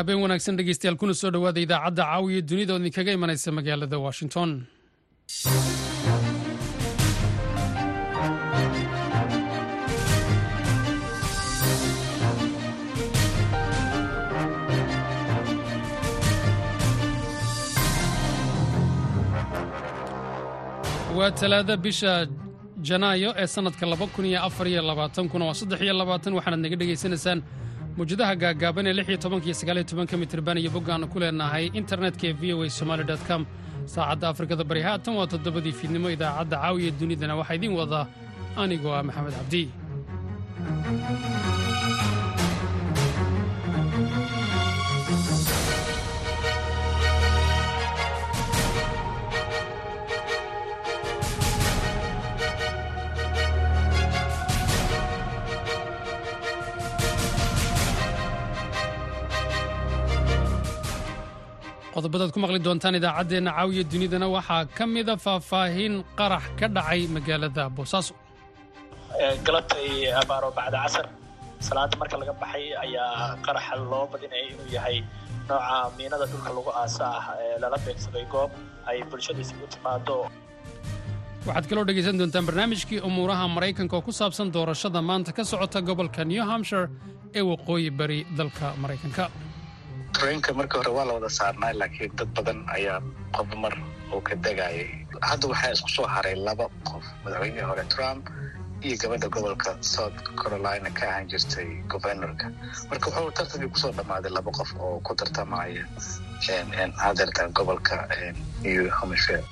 habeen wanaagsan dhegeystayaal kuna soo dhowaada idaacadda caawiya dunida oo idinkaga imanaysa magaalada washington. Waa talaada bisha janaayo ee sannadka kuna waa saddex iyo labaatan waxaanaad naga dhegaysanaysaan mawjadaha gaagaaban ee lix iyo tobanka iyo sagaal iyo boggaannu ku leenahay internetka ee v o a somaali com. Saacadda afrikada bari haatan waa toddobadii fiidnimo idaacadda caawiya dunidana waxaa idiin wadaa anigoo ah maxamed cabdi qodobadaad ku maqli doontaan idaacaddeenna caawiya dunidana waxaa ka mida faahfaahin qarax ka dhacay magaalada boosaaso galabtay abaaro bacda casar. Salaada marka laga baxay ayaa qaraxa loo badinaya inuu yahay nooca miinada dhulka lagu aasa ah ee lala beegsaday goob ay bulshada isugu timaado waxaad kaloo dhegaysan doontaan barnaamijkii umuuraha maraykanka oo ku saabsan doorashada maanta ka socota gobolka new hampshire ee waqooyi bari dalka maraykanka treenka markii hore waa la wada saarnaa laakiin dad badan ayaa qof mar uu ka degayay. Hadda waxaa isku soo haray laba qof madaxweynihii hore trump iyo gabadha gobolka south carolina ka ahaan jirtay governorka. Marka wuxuu tartankii ku soo dhammaaday laba qof oo ku tartamaya hadeertan gobolka new hampshire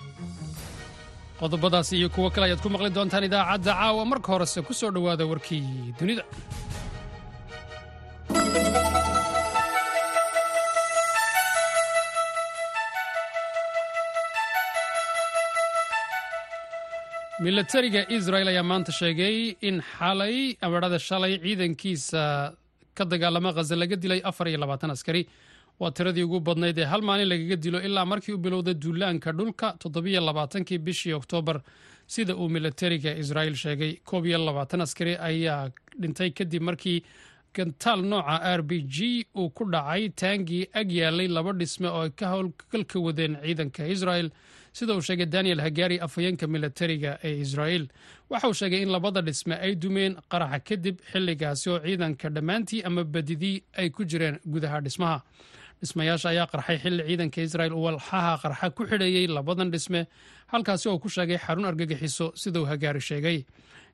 qodobadaas iyo kuwo kale ayaad ku maqli doontaan idaacadda caawa. Marka horese ku soo dhowaada warkii dunida milatariga israel ayaa maanta sheegay in xalay amarada shalay ciidankiisa ka dagaalama khaza laga dilay afar iyo labaatan askari. Waa tiradii ugu badnayd ee hal maalin lagaga dilo ilaa markii u bilowda duulaanka dhulka toddobiyo labaatankii bishii oktoobar. Sida uu milatariga israel sheegay koob iyo labaatan askari ayaa dhintay kadib markii gantaal nooca r b g uu ku dhacay taangii ag yaalay laba dhisme oo ay ka howlgalka wadeen ciidanka israel sida uu sheegay daniel hagari afhayeenka milatariga ee israel. Waxa uu sheegay in labada dhisme ay dumeen qaraxa kadib xilligaasi oo ciidanka dhammaantii ama badidii ay ku jireen gudaha dhismaha. Dhismayaasha ayaa qarxay xilli ciidanka israel walxaha qarxa ku xidheeyey labadan dhisme halkaasi oo ku sheegay xarun argagixiso siduu hagaari sheegay.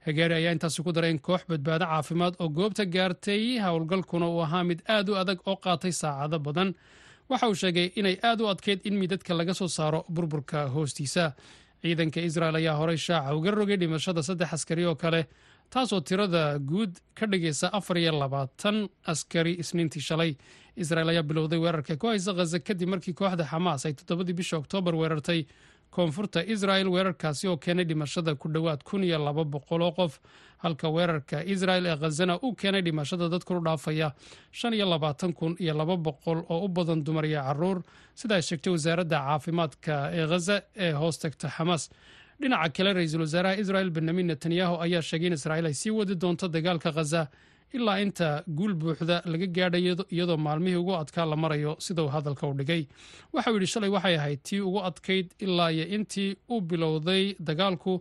Hagaari ayaa intaasi ku daray in koox badbaado caafimaad oo goobta gaartay howlgalkuna uu ahaa mid aad u adag oo qaatay saacado badan waxa uu sheegay inay aad u adkeyd in midadka laga soo saaro burburka hoostiisa. Ciidanka israel ayaa horey shaaca uga rogay dhimashada saddex askari oo kale taasoo tirada guud ka dhigaysa afar iyo labaatan askari isniintii shalay. Israel ayaa bilowday weerarka ku haysa khaza kadib markii kooxda xamaas ay toddobadii bisha oktoobar weerartay koonfurta israel weerarkaasi oo keenay dhimashada ku dhowaad kun iyo laba boqol oo qof. Halka weerarka israel ee khazana uu keenay dhimashada dad kuru dhaafaya shan iyo labaatan kun iyo laba boqol oo u badan dumar iyo carruur. Sida ay sheegtay wasaaradda caafimaadka ee khaza ee hoos tagta xamaas dhinaca kale ra'iisul wasaaraha israel benyamin netanyahu ayaa sheegay in israel ay sii wadi doonto dagaalka khaza ilaa inta guul buuxda laga gaadhayo iyadoo maalmihii ugu adkaa la marayo sida uu hadalka u dhigay. Waxauu yidhi shalay waxay ahayd tii ugu adkayd ilaa iyo intii u bilowday dagaalku.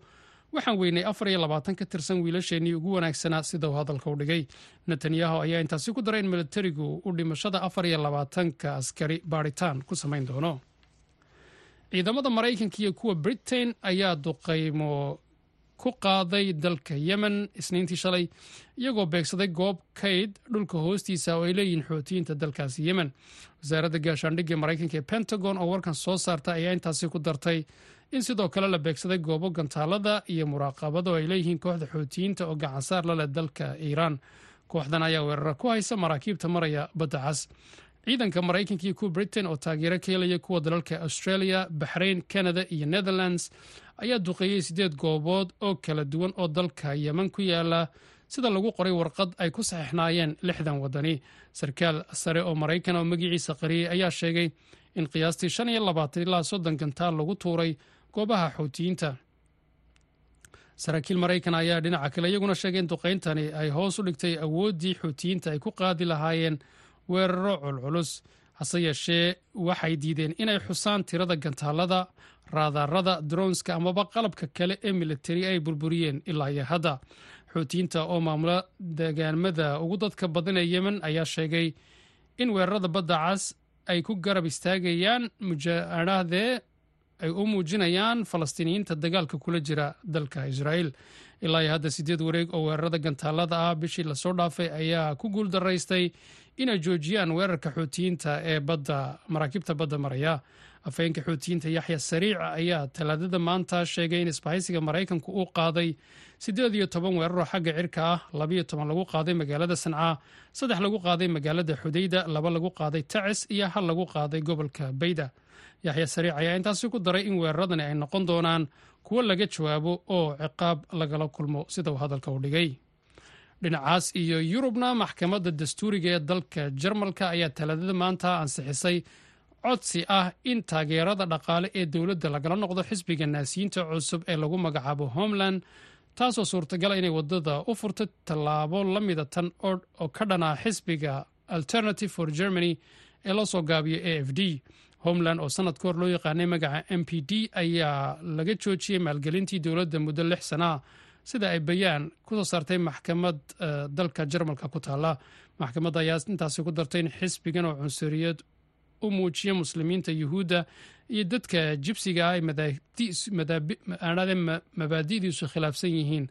Waxaan weynay afar iyo labaatan ka tirsan wiilasheennii ugu wanaagsanaa sida uu hadalka u dhigay. Netanyahu ayaa intaasi ku daray in militarigu uu dhimashada afar iyo labaatanka askari baadhitaan ku samayn doono. Ciidamada maraykanka iyo kuwa britain ayaa duqaymo ku qaaday dalka yemen isniintii shalay iyagoo beegsaday goob kayd dhulka hoostiisa oo ay leeyihiin xootiyiinta dalkaasi yemen. Wasaaradda gaashaandhigga maraykanka ee pentagon oo warkan soo saarta ayaa intaasi ku dartay in sidoo kale la beegsaday goobo gantaalada iyo muraaqabada oo ay leeyihiin kooxda xootiyiinta oo gacansaar la leh dalka iiraan kooxdan ayaa weerara ku haysa maraakiibta maraya badda cas. Ciidanka maraykanka iyo kuwa britain oo taageero ka helaya kuwa dalalka australia baxrain canada iyo netherlands ayaa duqeeyey siddeed goobood oo kala duwan oo dalka yemen ku yaalla sida lagu qoray warqad ay ku saxiixnaayeen lixdan wadani. Sarkaal sare oo maraykan oo magaciisa qariyey ayaa sheegay in qiyaastii shan iyo labaatan ilaa soddon gantaal lagu tuuray goobaha xoutiyiinta. Saraakiil maraykan ayaa dhinaca kale iyaguna sheegay in duqayntani ay hoos u dhigtay awooddii xuutiyiinta ay ku qaadi lahaayeen weeraro culculus hase yeeshee waxay diideen inay xusaan tirada gantaalada raadarada dronska amaba qalabka kale ee militari ay burburiyeen ilaa iyo hadda. Xuutiyiinta oo maamula degaanmada ugu dadka badan ee yemen ayaa sheegay in weerarada badda cas ay ku garab istaagayaan mujaadhahdee ay u muujinayaan falastiiniyiinta dagaalka kula jira dalka israa'iil. Ilaa iyo hadda sideed wareeg oo weerarada gantaalada ah bishii la soo dhaafay ayaa ku guul daraystay inay joojiyaan weerarka xuutiyiinta ee badda maraakiibta badda maraya afhayeenka xuutiyiinta yaxya sariic ayaa talaadada maanta sheegay in isbahaysiga maraykanku uu qaaday siddeed iyo toban weeraroo xagga cirka ah labayo toban lagu qaaday magaalada sancaa saddex lagu qaaday magaalada xudayda laba lagu qaaday tacis iyo hal lagu qaaday gobolka bayda yaxya sariic ayaa intaasi ku daray in weeraradani ay noqon doonaan kuwo laga jawaabo oo ciqaab lagala kulmo sida uu hadalka u dhigay. Dhinacaas iyo yurubna maxkamadda dastuuriga ee dalka jarmalka ayaa talaadada maanta ansixisay codsi ah in taageerada dhaqaale ee dowladda lagala noqdo xisbiga naasiyiinta cusub ee lagu magacaabo homeland taasoo suurtagala inay waddada u furto tallaabo la mida tan oo ka dhanaa xisbiga alternative for germany ee loo soo gaabiyo a f d. Homeland oo sanad ka hor loo yaqaanay magaca m p d ayaa laga joojiyey maalgelintii dowladda muddo lix sanaa sida ay bayaan ku soo saartay maxkamad dalka jarmalka ku taalla. Maxkamadda ayaa intaasi ku dartay in xisbigan oo cunsuriyad u muujiya muslimiinta yuhuudda iyo dadka jibsiga ay mabaadi'diisu khilaafsan yihiin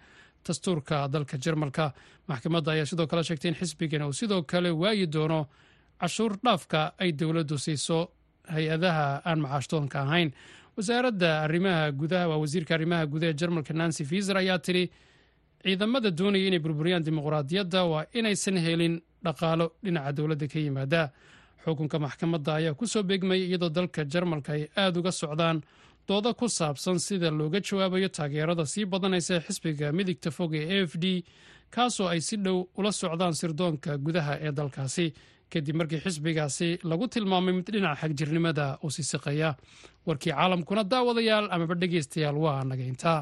dastuurka dalka jarmalka. Maxkamadda ayaa sidoo kale sheegtay in xisbigan uu sidoo kale waayi doono cashuur dhaafka ay dowladdu siiso hay'adaha aan macaashtoonka ahayn. Wasaaradda arrimaha gudaha waa wasiirka arrimaha gudaha ee jarmalka nancy fiiser ayaa tidhi ciidamada doonaya inay burburiyaan dimuqraadiyadda waa inaysan helin dhaqaalo dhinaca dowladda ka yimaada xukunka maxkamadda ayaa ku soo beegmayay iyadoo dalka jarmalka ay aada uga socdaan dooda ku saabsan sida looga jawaabayo taageerada sii badanaysa xisbiga midigta fog ee a f d kaasoo ay si dhow ula socdaan sirdoonka gudaha ee dalkaasi. Kadib markii xisbigaasi lagu tilmaamay mid dhinaca xagjirnimada uu sisiqaya warkii caalamkuna daawadayaal amaba dhegaystayaal waa nagayntaa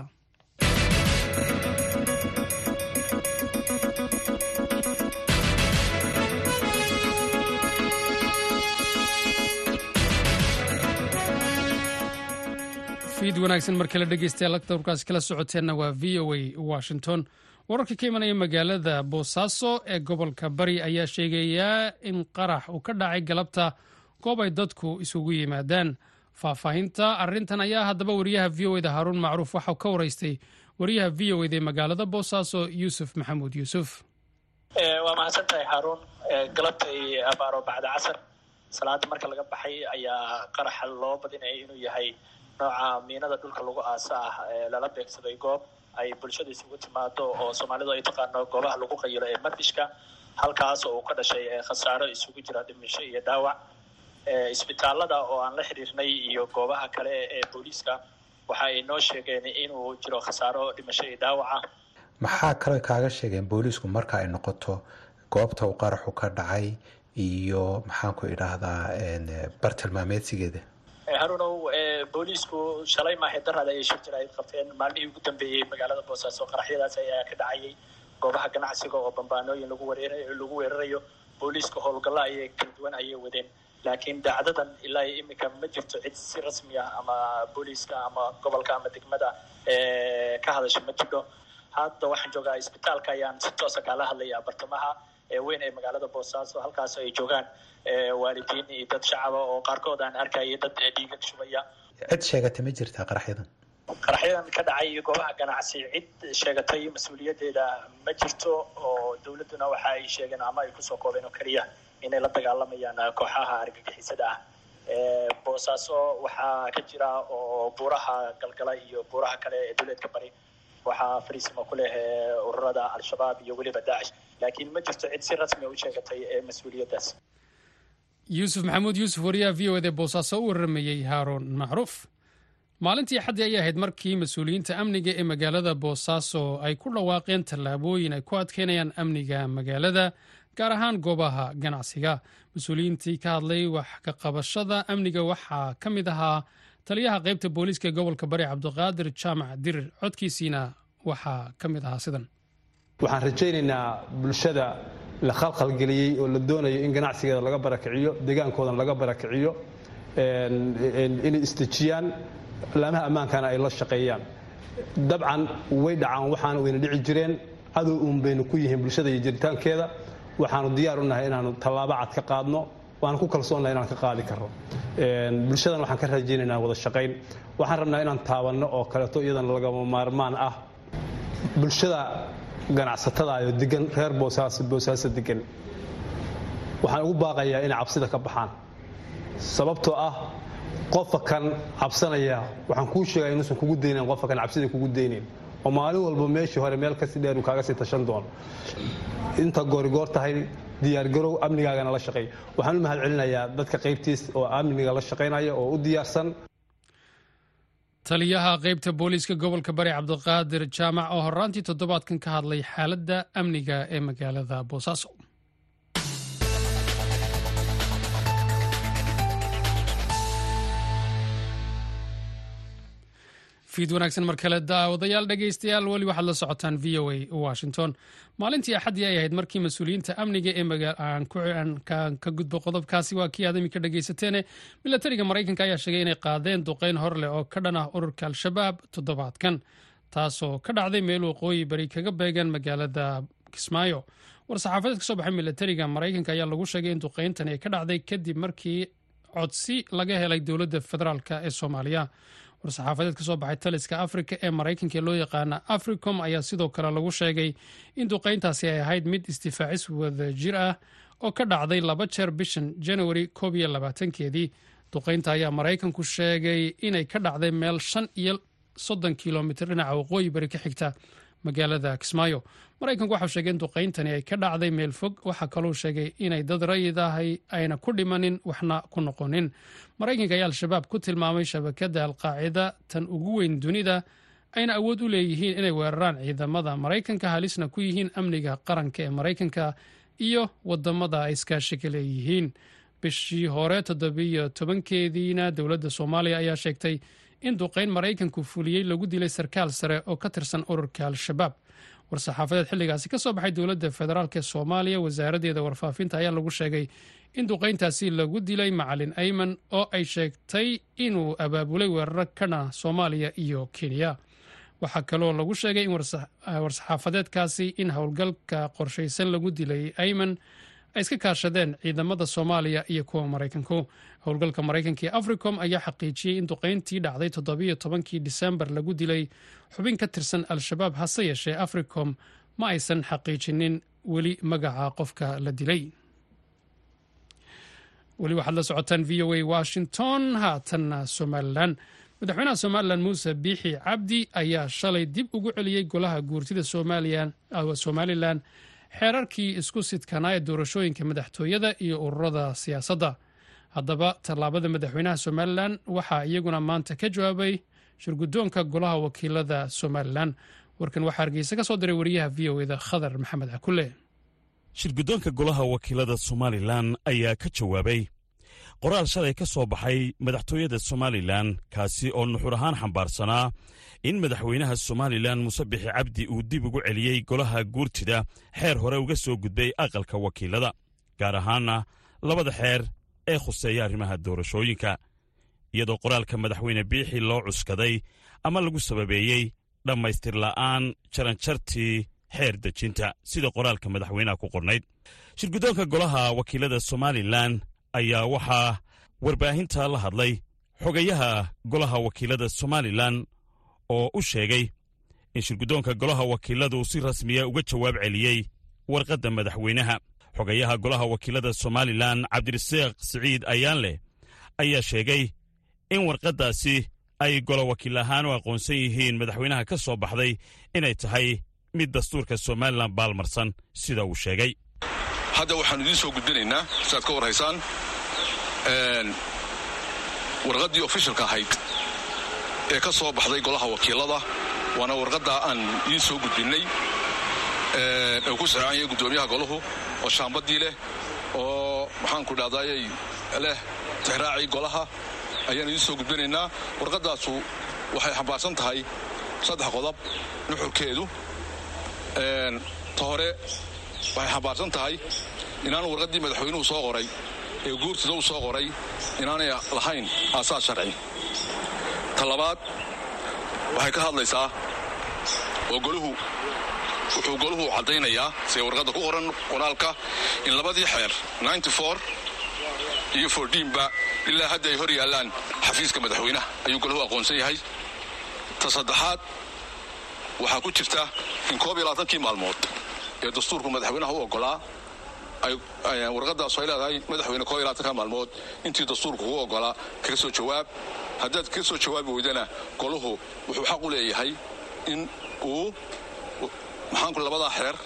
fiid wanaagsan mar kale dhegeystayaal warkaasi kala socoteenna waa v o a washington. Wararka ka imanaya magaalada boosaaso ee gobolka bari ayaa sheegayaa in qarax uu ka dhacay galabta goob ay dadku isugu yimaadaan. Faahfaahinta arintan ayaa haddaba wariyaha v o eda haaruun macruuf waxau ka waraystay wariyaha v o eda ee magaalada boosaaso yuusuf maxamuud yuusuf. Waa mahadsan tahay haaruun galabtay abaaro bacda casar. Salaada marka laga baxay ayaa qaraxa loo badinaya inuu yahay nooca miinada dhulka lagu aasa ah ee lala beegsaday goob ay bulshada isugu timaado oo soomaalidu ay taqaano goobaha lagu qayilo ee mardishka halkaas oo uu ka dhashay khasaaro isugu jira dhimisho iyo dhaawac. Isbitaalada oo aan la xiriirnay iyo goobaha kale ee booliiska waxa ay noo sheegeen inuu jiro khasaaro dhimasho iyo dhaawaca maxaa kale kaaga sheegeen booliisku marka ay noqoto goobta uu qaraxu ka dhacay iyo maxaanku idhaahdaa bartilmaameedsigeeda harunow booliisku shalay maahe daraad ayay shir jir ay qabteen. Maalmihii ugu dambeeyey magaalada boosaaso qaraxyadaas ayaa ka dhacayay. Goobaha ganacsiga oo bambaanooyin lagu weerarayo booliiska howlgalla ayay kala duwan ayay wadeen. Laakiin dacdadan ilaa iyo iminka ma jirto cid si rasmi ah ama booliiska ama gobolka ama degmada ka hadasha ma jidho hadda waxaan joogaa isbitaalka ayaan si toosa kaala hadlaya bartamaha weyn ee magaalada boosaaso halkaas ay joogaan waalidiin iyo dad shacaba oo qaarkood aan arkaya dad dhiigag shubaya cid sheegatay ma jirtaa qaraxyadan qaraxyadan ka dhacay goobaha ganacsi cid sheegatay mas'uuliyaddeeda ma jirto oo dowladduna waxa ay sheegeen ama ay ku soo koobeen oo keliya inay la dagaalamayaan kooxaha argagixisada. Ah boosaaso waxaa ka jira oo buuraha galgala iyo buuraha kale ee dowleedka bari waxaa fariisima ku leh ururada al-shabaab iyo weliba daacish laakiin ma jirto cid si rasmi u sheegatay mas'uuliyaddaas. Yuusuf maxamuud yuusuf wariyaha v o ed ee boosaaso u waramayey haaruun macruuf. Maalintii xaddii ayay ahayd markii mas'uuliyiinta amniga ee magaalada boosaaso ay ku dhawaaqeen tallaabooyin ay ku adkeynayaan amniga magaalada gaar ahaan goobaha ganacsiga. Mas'uuliyiintii ka hadlay wax ka qabashada amniga waxaa ka mid ahaa taliyaha qaybta booliiska ee gobolka bari cabdiqaadir jaamac dirir codkiisiina waxaa ka mid ahaa sidan. Waxaan rajaynaynaa bulshada la khalkhalgeliyey oo la doonayo in ganacsigeeda laga barakiciyo deegaankoodan laga barakiciyo inay istejiyaan laamaha ammaankana ay la shaqeeyaan. Dabcan way dhacaan waxaana wayna dhici jireen. Cadow uun baynu ku yihiin bulshada iyo jiritaankeeda waxaanu diyaar u nahay inaanu tallaabo cad ka qaadno waana ku kalsoonnahay inaan ka qaadi karro. Bulshadan waxaan ka rajaynaynaa wada shaqayn. Waxaan rabnaa inaan taabanno oo kaleeto iyadana lagama maarmaan ah. Bulshada ganacsatada oo degan reer boosaaso boosaaso degan waxaan ugu baaqayaa inay cabsida ka baxaan. Sababtoo ah qofka kan cabsanaya waxaan kuu sheegaya inuusan kugu daynayn qofka kan cabsida kugu daynayn oo maalin walba meeshii hore meel ka sii dheer kaaga sii tashan doono inta goorigoor tahay diyaargarow amnigaagana la shaqeey. Waxaan u mahad celinayaa dadka qaybtiis oo amniga la shaqaynaya oo u diyaarsan. Taliyaha qaybta booliiska gobolka bari cabdiqaadir jaamac oo horaantii toddobaadkan ka hadlay xaaladda amniga ee magaalada boosaaso fiid wanaagsan mar kale daawadayaal dhegaystayaal weli waxaad la socotaan v o a washington. Maalintii axaddii ay ahayd markii mas'uuliyiinta amniga ee aan ka gudbo qodobkaasi waa kii aad iminka dhegaysateene milatariga maraykanka ayaa sheegay inay qaadeen duqeyn hor leh oo ka dhan ah ururka al-shabaab toddobaadkan taasoo ka dhacday meel waqooyi bari kaga beegan magaalada kismaayo. War-saxaafadeed ka soo baxay milatariga maraykanka ayaa lagu sheegay in duqeyntani ay ka dhacday kadib markii codsi laga helay dowladda federaalk ee soomaaliya war-saxaafadeed ka soo baxay taliska afrika ee maraykanka loo yaqaana africom ayaa sidoo kale lagu sheegay in duqeyntaasi ay ahayd mid isdifaacis wada jir ah oo ka dhacday laba jeer bishan januari koob iyo labaatankeedii. Duqeynta ayaa maraykanku sheegay inay ka dhacday meel shan iyo soddon kilomitr dhinaca waqooyi bari ka xigta magaalada kismaayo. Maraykanku waxau sheegay in duqeyntani ay ka dhacday meel fog. Waxaa kaluu sheegay inay dad rayid ahay ayna ku dhimanin waxna ku noqonin. Maraykanka ayaa al-shabaab ku tilmaamay shabakadda alqaacida tan ugu weyn dunida ayna awood u leeyihiin inay weeraraan ciidamada maraykanka halisna ku yihiin amniga qaranka ee maraykanka iyo waddamada ay iskaashiga leeyihiin. Bishii hore toddobiyo tobankeediina dowladda soomaaliya ayaa sheegtay in duqeyn maraykanku fuliyey lagu dilay sarkaal sare oo ka tirsan ururka al-shabaab. War-saxaafadeed xilligaasi ka soo baxay dowladda federaalk ee soomaaliya wasaaraddeeda warfaafinta ayaa lagu sheegay in duqeyntaasi lagu dilay macalin ayman oo ay sheegtay inuu abaabulay weeraro kana soomaaliya iyo kenya. Waxaa kaloo lagu sheegay in war-saxaafadeedkaasi in howlgalka qorshaysan lagu dilay ayman ay iska kaashadeen ciidamada soomaaliya iyo kuwa maraykanku. Howlgalka maraykanka ee africom ayaa xaqiijiyey in duqeyntii dhacday toddobiyo tobankii disembar lagu dilay xubin ka tirsan al-shabaab hase yeeshee africom. Ma aysan xaqiijinin weli magaca qofka la dilay. Weli waxaad la socotaan v o a washington. Haatanna somalilan madaxweynaha somalilan muuse biixi cabdi ayaa shalay dib ugu celiyey golaha guurtida somalilan xeerarkii isku sidkanaa ee doorashooyinka madaxtooyada iyo ururada siyaasadda. Haddaba tallaabada madaxweynaha somalilan waxaa iyaguna maanta ka jawaabay shirguddoonka golaha wakiilada somalilan. Warkan waxaa hargeysa ka soo diray wariyaha v o eda khadar maxamed cakule shirguddoonka golaha wakiilada somalilan ayaa ka jawaabay qoraal shalay ka soo baxay madaxtooyada somalilan kaasi oo nuxur ahaan xambaarsanaa in madaxweynaha somalilan muuse bixi cabdi uu dib ugu celiyey golaha guurtida xeer hore uga soo gudbay aqalka wakiilada gaar ahaanna labada xeer ee khuseeya arrimaha doorashooyinka. Iyadoo qoraalka madaxweyne biixi loo cuskaday ama lagu sababeeyey dhammaystir la'aan jaranjartii xeer dejinta sida qoraalka madaxweynaha ku qornayd. Shirguddoonka golaha wakiilada somalilan ayaa waxaa warbaahinta la hadlay xogayaha golaha wakiilada somalilan oo u sheegay in shirguddoonka golaha wakiiladu si rasmiya uga jawaab celiyey warqadda madaxweynaha. Xogayaha golaha wakiilada somalilan cabdirasaaq siciid ayaanleh ayaa sheegay in warqaddaasi ay golo wakiil ahaan u aqoonsan yihiin madaxweynaha ka soo baxday inay tahay mid dastuurka somalilan baalmarsan sida uu sheegay hadda waxaannu idiin soo gudbinaynaa siaad ka warhaysaan. Warqaddii ofishalka ahayd ee ka soo baxday golaha wakiilada waana warqaddaa aan idiin soo gudbinnay. Ee ku saxeexan yahay guddoomiyaha golahu oo shaambadii leh oo maxaanku dhahdaayay leh tixraacii golaha. Ayaan idiin soo gudbinaynaa. Warqaddaasu waxay xambaarsan tahay saddex qodob nuxurkeedu. Ta hore waxay xambaarsan tahay inaan warqaddii madaxweynuhu soo qoray ee guurtida u soo qoray inaanay lahayn aasaas sharci. Ta labaad waxay ka hadlaysaa oo goluhu wuxuu goluhu caddaynayaa see warqadda ku qoran qoraalka in labadii xeer iyo fordhiinba ilaa hadda ay hor yaallaan xafiiska madaxweynaha ayuu golahu aqoonsan yahay. Ta saddexaad waxaa ku jirta in koob iyo labaatankii maalmood ee dastuurku madaxweynaha u oggolaa warqadaasu ay leedahay madaxweyne koob iyo maalmood. Intii dastuurku ugu oggolaa kaga soo jawaab. Haddaad kaga soo jawaabi weydana golahu wuxuu xaq u leeyahay in uu maxaanku labadaa xeer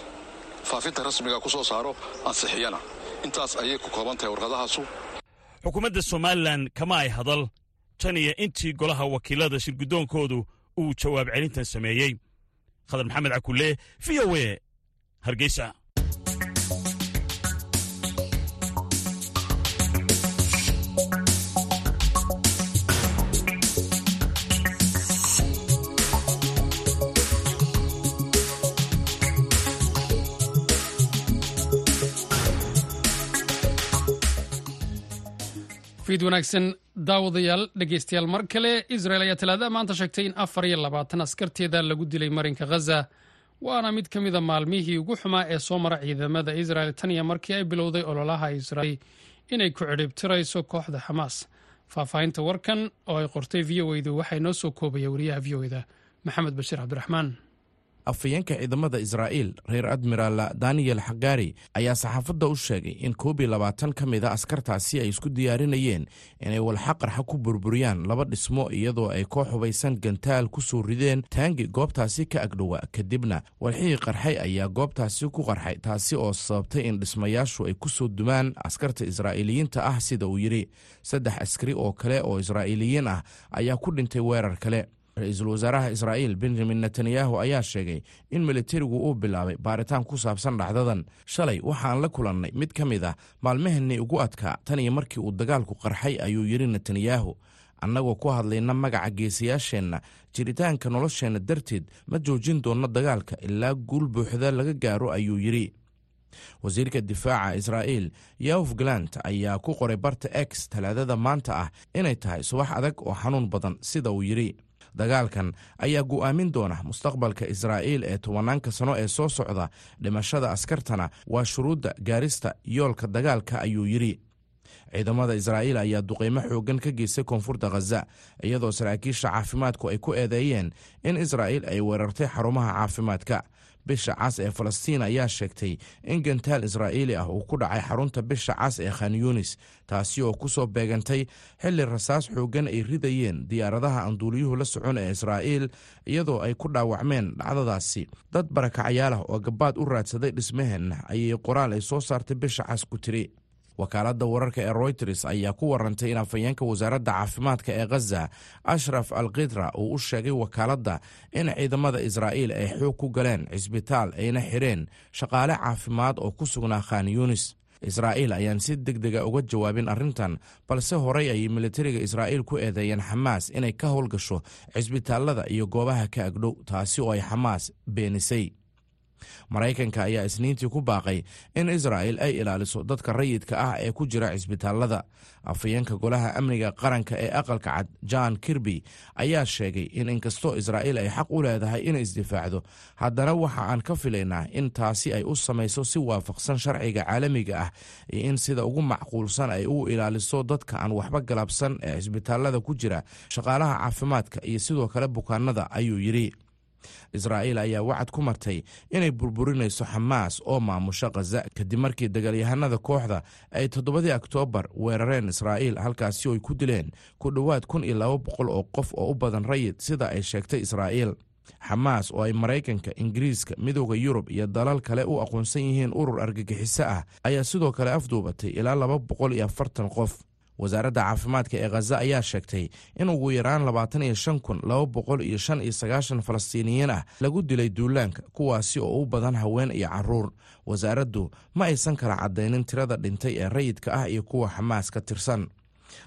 faafinta rasmiga ku soo saaro ansixiyana. Intaas ayay ku kooban tahay warqadahaasu. Xukuumadda somalilan kama ay hadal. Tan iyo intii golaha wakiilada shirguddoonkoodu uu jawaab celintan sameeyey. Khadar maxamed cakulle v o e hargeysa fiid wanaagsan daawadayaal dhegeystayaal mar kale israel ayaa talaadada maanta sheegtay in afar iyo labaatan askarteeda lagu dilay marinka khaza waana mid ka mida maalmihii ugu xumaa ee soo mara ciidamada israel tan iyo markii ay bilowday ololaha israel inay ku cidhibtirayso kooxda xamaas faahfaahinta warkan oo ay qortay v o edu waxaa inoo soo koobaya wariyaha v o eda maxamed bashiir cabdiraxmaan afhayeenka ciidamada israa'iil reer admiraal daniyel xagaari ayaa saxaafadda u sheegay in koob iyo labaatan ka mid a askartaasi ay isku diyaarinayeen inay walxaqarxa ku burburiyaan laba dhismo iyadoo ay koox hubaysan gantaal ku soo rideen taangi goobtaasi ka agdhowa. Kadibna walxihii qarxay ayaa goobtaasi ku qarxay taasi oo sababtay in dhismayaashu ay ku soo dumaan askarta israa'iiliyiinta ah sida uu yidhi saddex askari oo kale oo israa'iiliyiin ah ayaa ku dhintay weerar kale ra'iisul wasaaraha israa'iil benjamin netanyahu ayaa sheegay in militarigu uu bilaabay baaritaan ku saabsan dhacdadan shalay waxaan la kulannay. Mid ka mid ah maalmahannii ugu adkaa tan iyo markii uu dagaalku qarxay ayuu yidhi netanyahu. Annagoo ku hadlayna magaca geesayaasheenna jiritaanka nolosheenna darteed ma joojin doonno dagaalka ilaa guul buuxda laga gaaro ayuu yidhi. Wasiirka difaaca israa'iil yaof galant ayaa ku qoray barta x talaadada maanta ah inay tahay subax adag oo xanuun badan sida uu yidhi dagaalkan ayaa go'aamin doona mustaqbalka israa'iil ee tobanaanka sano ee soo socda. Dhimashada askartana waa shuruudda gaarista yoolka dagaalka ayuu yidhi. Ciidamada israa'iil ayaa duqeymo xooggan ka geystay koonfurta khaza iyadoo saraakiisha caafimaadku ay ku eedeeyeen in israa'iil ay weerartay xarumaha caafimaadka bisha cas ee falastiin ayaa sheegtay in gantaal israa'iili ah uu ku dhacay xarunta bisha cas ee khan yunis taasi oo ku soo beegantay xilli rasaas xooggan ay ridayeen diyaaradaha anduuliyuhu la socon ee israa'iil iyadoo ay ku dhaawacmeen dhacdadaasi. Dad barakacayaal ah oo gabaad u raadsaday dhismaheenna ayay qoraal ay soo saartay bisha cas ku tiri wakaaladda wararka ee royters ayaa ku warantay in afhayeenka wasaaradda caafimaadka ee khaza ashraf al khidra uu u sheegay wakaaladda in ciidamada israa'iil ay xoog ku galeen cisbitaal ayna xidheen shaqaale caafimaad oo ku sugnaa khan yunis. Israa'iil ayaan si deg dega uga jawaabin arrintan balse horey ayay militariga israa'iil ku eedeeyeen xamaas inay ka howlgasho cisbitaallada iyo goobaha ka agdhow taasi oo ay xamaas beenisay maraykanka ayaa isniintii ku baaqay in israa'il ay ilaaliso dadka rayidka ah ee ku jira cisbitaallada afhayeenka golaha amniga qaranka ee aqalka cad john kirby ayaa sheegay in inkastoo israa'iil ay xaq u leedahay inay isdifaacdo haddana waxa aan ka filaynaa in taasi ay u samayso si waafaqsan sharciga caalamiga ah iyo in sida ugu macquulsan ay u ilaaliso dadka aan waxba galabsan ee cisbitaallada ku jira shaqaalaha caafimaadka iyo sidoo kale bukaanada ayuu yidhi israa'iil ayaa wacad ku martay inay burburinayso xamaas oo maamusho khaza kadib markii dagaalyahanada kooxda ay toddobadii oktoobar weerareen israa'iil halkaasi oo ay ku dileen ku dhowaad kun iyo laba boqol oo qof oo u badan rayid sida ay sheegtay israa'iil. Xamaas oo ay maraykanka ingiriiska midooda yurub iyo dalal kale u aqoonsan yihiin urur argagixiso ah ayaa sidoo kale afduubatay ilaa laba boqol iyo afartan qof wasaaradda caafimaadka ee khaza ayaa sheegtay in ugu yaraan labaatan iyo shan kun laba boqol iyo shan iyo sagaashan falastiiniyiin ah lagu dilay duulaanka kuwaasi oo u badan haween iyo carruur. Wasaaraddu ma aysan kala caddaynin tirada dhintay ee rayidka ah iyo kuwa xamaas ka tirsan.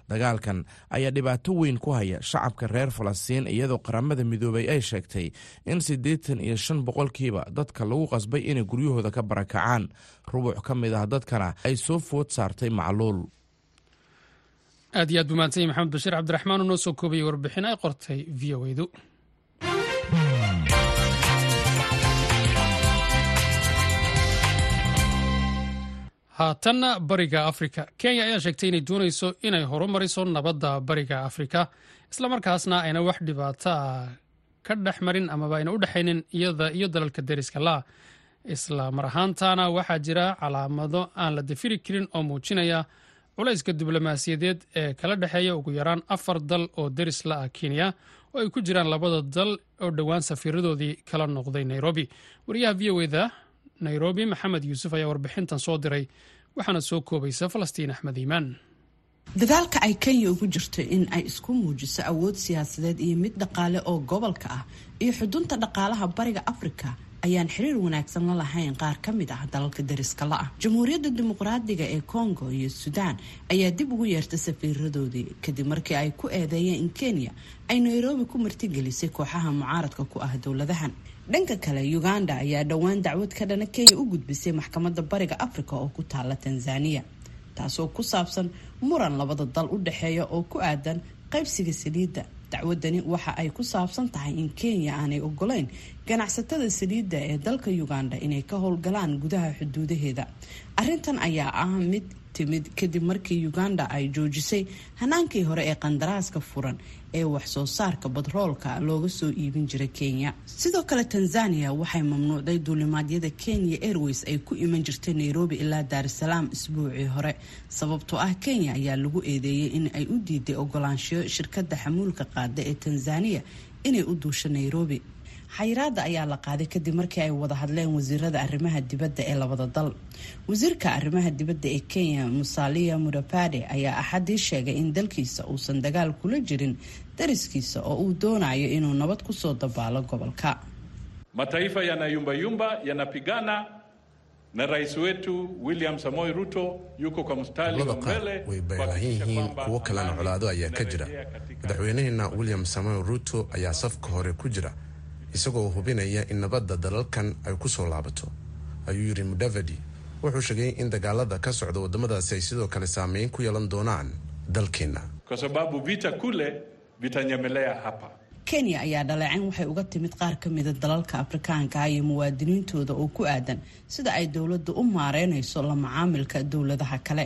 Dagaalkan ayaa dhibaato weyn ku haya shacabka reer falastiin iyadoo qaramada midoobay ay sheegtay in siddeetan iyo shan boqolkiiba dadka lagu qasbay inay guryahooda ka barakacaan. Rubuc ka mid ah dadkana ay soo food saartay macluul aad iyo aad buu mahadsan maxamed bashiir cabdiraxmaan oo noo soo koobayay warbixin ay qortay v o edu. Haatanna bariga afrika. Kenya ayaa sheegtay inay doonayso inay horumariso nabadda bariga afrika islamarkaasna ayna wax dhibaata ka dhex marin amaba ayna u dhexaynin iyada iyo dalalka deriska laa isla mar ahaantaana waxaa jira calaamado aan la dafiri karin oo muujinaya culayska diblomaasiyadeed ee kala dhexeeya ugu yaraan afar dal oo deris la ah kenya oo ay ku jiraan labada dal oo dhowaan safiiradoodii kala noqday nairobi. Wariyaha v o eda nairobi maxamed yuusuf ayaa warbixintan soo diray waxaana soo koobaysa falastiin axmed iimaan. Dadaalka ay kenya ugu jirto in ay isku muujiso awood siyaasadeed iyo mid dhaqaale oo gobolka ah iyo xudunta dhaqaalaha bariga afrika ayaan xiriir wanaagsan la lahayn qaar ka mid ah dalalka dariska la-ah jamhuuriyadda dimuqraadiga ee congo iyo suudaan ayaa dib ugu yeertay safiiradoodii kadib markii ay ku eedeeyeen in kenya ay nairobi ku martigelisay kooxaha mucaaradka ku ah dowladahan. Dhanka kale uganda ayaa dhowaan dacwad ka dhana kenya u gudbisay maxkamadda bariga afrika oo ku taala tanzaniya taasoo ku saabsan muran labada dal u dhexeeya oo ku aadan qaybsiga saliidda dacwadani waxa ay ku saabsan tahay in kenya aanay ogoleyn ganacsatada saliidda ee dalka uganda inay ka howlgalaan gudaha xuduudaheeda. Arintan ayaa ah mid timid kadib markii uganda ay joojisay hanaankii hore ee qandaraaska furan ee wax soo saarka badroolka looga soo iibin jiray kenya. Sidoo kale tanzania waxay mamnuucday duulimaadyada kenya airways ay ku iman jirtay nairobi ilaa daarisalaam isbuucii hore. Sababtoo ah kenya ayaa lagu eedeeyay in ay u diiday ogolaanshiyo shirkada xamuulka qaada ee tanzania inay u duusho nairobi xayiraada ayaa la qaaday kadib markii ay wada hadleen wasiirada arrimaha dibadda ee labada dal. Wasiirka arrimaha dibadda ee kenya musalia mudapade ayaa axadii sheegay in dalkiisa uusan dagaal kula jirin dariskiisa oo uu doonayo inuu nabad ku soo dabaalo gobolka. Mataifa yanayumbayumba yanapigana na rais wetu William Samoei Ruto yuko kwa mstari wa mbele. way baahan yihiin kuwo kalena colaado ayaa ka jira. madaxweynaheena William Samoei Ruto ayaa safka hore ku jira isagoo hubinaya in nabadda dalalkan ay ku soo laabato. Ayuu yidhi mudavadi wuxuu sheegay in dagaalada ka socda waddamadaasi ay sidoo kale saameyn ku yeelan doonaan dalkeenna kwa sababu vita kule vitanyemelea hapa. kenya ayaa dhaleecin waxay uga timid qaar ka mida dalalka afrikaanka iyo muwaadiniintooda oo ku aadan sida ay dowladdu u maareynayso la macaamilka dowladaha kale.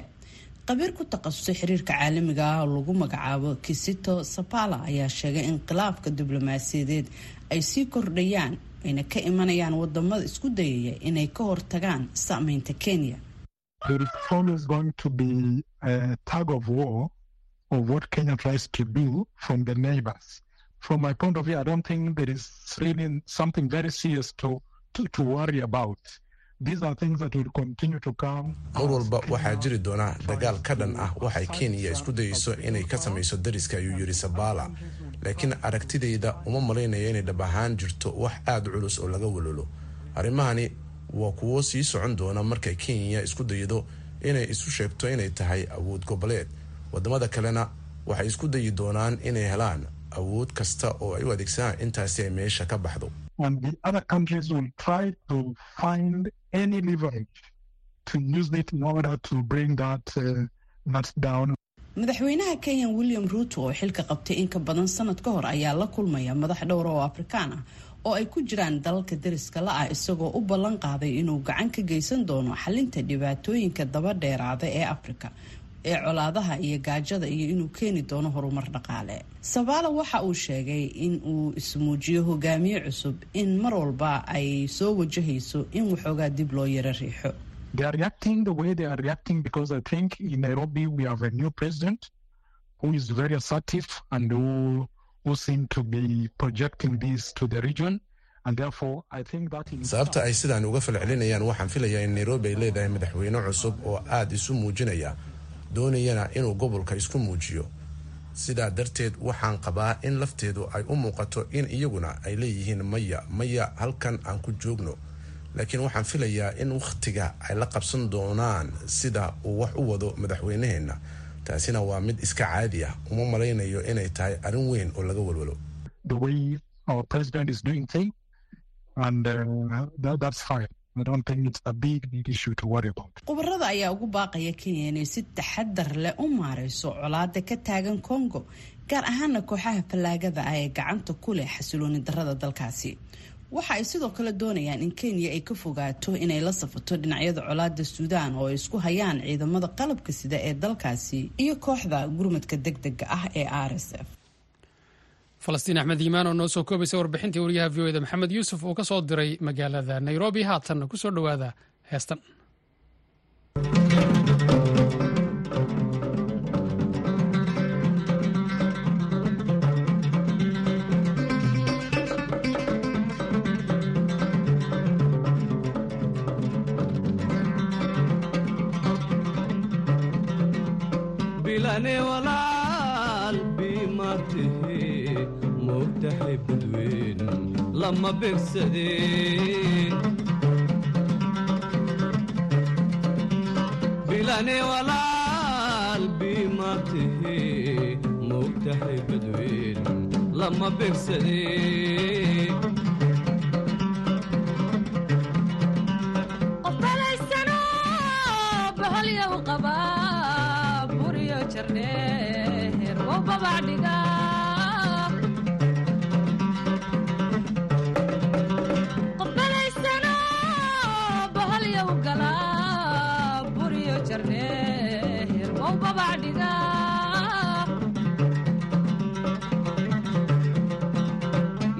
Qabiir ku takhasusay xiriirka caalamiga ah oo lagu magacaabo kisito sapala ayaa sheegay in khilaafka diblomaasiyadeed ay sii kordhayaan ayna ka imanayaan waddamada isku dayaya inay ka hortagaan saameynta kenya from my point of view, I don't think there is really something very serious to, to, to worry about. These are things that will continue to come. mar walba waxaa jiri doona dagaal ka dhan ah waxay kenya isku dayeyso inay ka samayso dariska ayuu yidhi sabala laakiin aragtidayda uma malaynaya inay dhab ahaan jirto wax aada culus oo laga walolo arrimahani waa kuwo sii socon doona markay kenya isku daydo inay isu sheegto inay tahay awood goboleed. Wadamada kalena waxay isku dayi doonaan inay helaan awood kasta oo ay u adeegsadaan intaasi ay meesha ka baxdo Madaxweynaha kenya william ruuto oo xilka qabtay in ka badan sanad ka hor ayaa la kulmaya madax dhowra oo afrikaan ah oo ay ku jiraan dalalka dariska la-ah isagoo u ballan qaaday inuu gacan ka geysan doono xalinta dhibaatooyinka daba dheeraada ee afrika ee colaadaha iyo gaajada iyo inuu keeni doono horumar dhaqaale. Sabaala waxa uu sheegay in uu ismuujiyo hogaamiye cusub in mar walba ay soo wajahayso in waxoogaa dib loo yaro riixo They are reacting the way they are reacting because I think in Nairobi we have a new president who is very assertive and who, who seem to be projecting this to the region. And therefore, I think that in sababta ay sidaan uga falcelinayaan waxaan filayaa in nairobi ay leedahay madaxweyne cusub oo aada isu muujinaya doonayana inuu gobolka isku muujiyo. Sidaa darteed waxaan qabaa in lafteedu ay u muuqato in iyaguna ay leeyihiin maya. Maya halkan aan ku joogno laakiin waxaan filayaa in wakhtiga ay la qabsan doonaan sida uu wax u wado madaxweynaheenna taasina waa mid iska caadi ah uma malaynayo inay tahay arrin weyn oo laga walwalo the way our president is doing things, and uh, that, that's fine. I don't think it's a big, big issue to worry about. khubarada ayaa ugu baaqaya kenya inay si taxadar leh u maareyso colaada ka taagan congo gaar ahaana kooxaha fallaagada ah ee gacanta ku leh xasilooni darada dalkaasi waxa ay sidoo kale doonayaan in kenya ay ka fogaato inay la safato dhinacyada colaada suudaan oo ay isku hayaan ciidamada qalabka sida ee dalkaasi iyo kooxda gurmadka degdega ah ee r s f. Falastiin axmed yimaan oo noo soo koobaysa warbixintii wariyaha v o eda maxamed yuusuf uu ka soo diray magaalada nairobi. Haatanna ku soo dhowaada heestan bilane walaal biimatihi moogtahay badweyn lama begsadeen bilane walaal biimatihi moogtahay badweyn lama begsadeen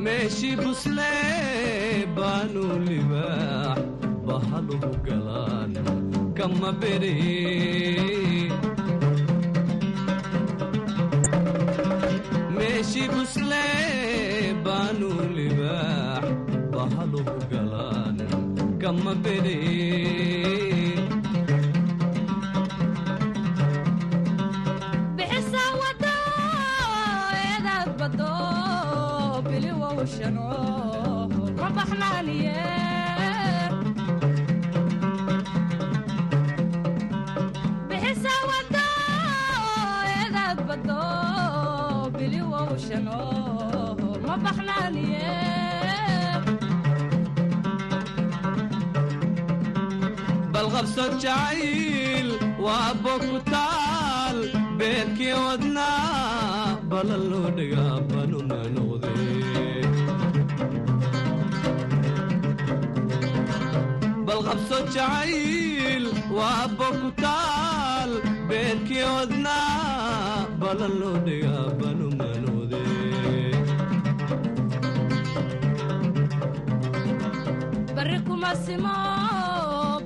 meeshii buslee baanu libaax bahaluhu galaan kama beree meeshii buslee baanu libaax bahaluhu galaan kama beree balqabso jacayl waa bogutaal beerkii wadnaa balan loo dhigaa banuna noqdee balqabso jacayl waa bogutaal beerkii wadnaa balan loo dhigaa banuna noqdee bari kuma simo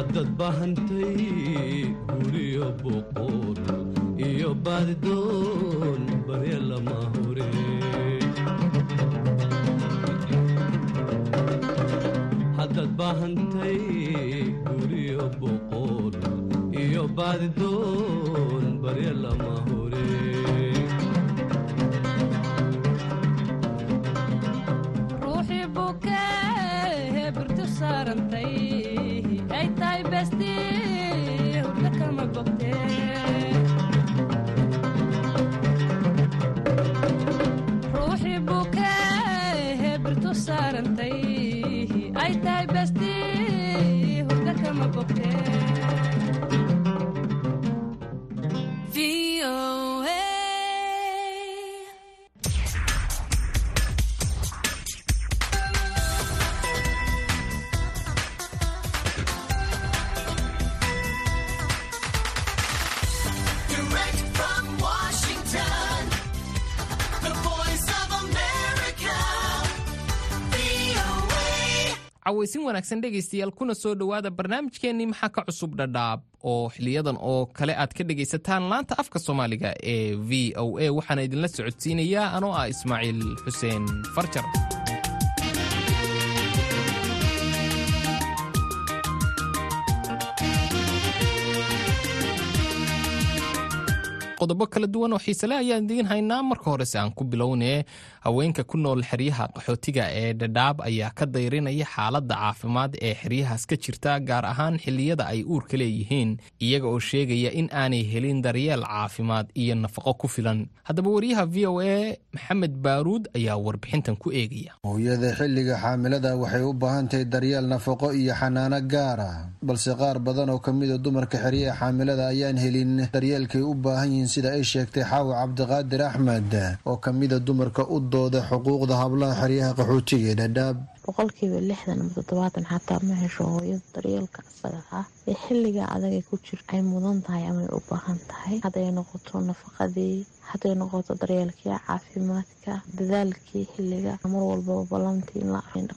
haddaad baahantay guriyo boqor iyo baadidoon barya lama hore haddaad baahantay guriyo boqor iyo baadidoon barya lama hore ruuxii bukee burtu saarantay ay tahay cawaysin wanaagsan dhegaystayaal kuna soo dhowaada barnaamijkeennii maxaa ka cusub dhadhaab? oo xiliyadan oo kale aad ka dhegaysataan laanta afka soomaaliga ee v o a waxaana idinla socodsiinayaa anoo ah ismaaciil xuseen farjar. Qodobo kala duwan oo xiisale ayaan idiin haynaa. Marka horese aan ku bilownee haweenka ku nool xeryaha qaxootiga ee dhadhaab ayaa ka dayrinaya xaaladda caafimaad ee xeryahaas ka jirta gaar ahaan xilliyada ay uurka leeyihiin iyaga oo sheegaya in aanay helin daryeel caafimaad iyo nafaqo ku filan. Haddaba wariyaha v o a maxamed baaruud ayaa warbixintan ku eegaya. Hooyada xilliga xaamilada waxay u baahan tahay daryeel nafaqo iyo xanaano gaara balse qaar badan oo ka mida dumarka xeryaha xaamilada ayaan helin daryeelkay u baahan yihiin sida ay sheegtay xaawa cabdiqaadir axmed oo ka mida dumarka u dooda xuquuqda hablaha xeryaha qaxootiga ee dhadhaab boqolkiiba lixdan ama toddobaatan xataa ma hesho hooyada daryeelka asaga ah. Ee xilliga adagay ku jir ay mudan tahay amay u baahan tahay. Hadday noqoto nafaqadii hadday noqoto daryeelkii caafimaadka dadaalkii xilliga mar walbaba ballantii in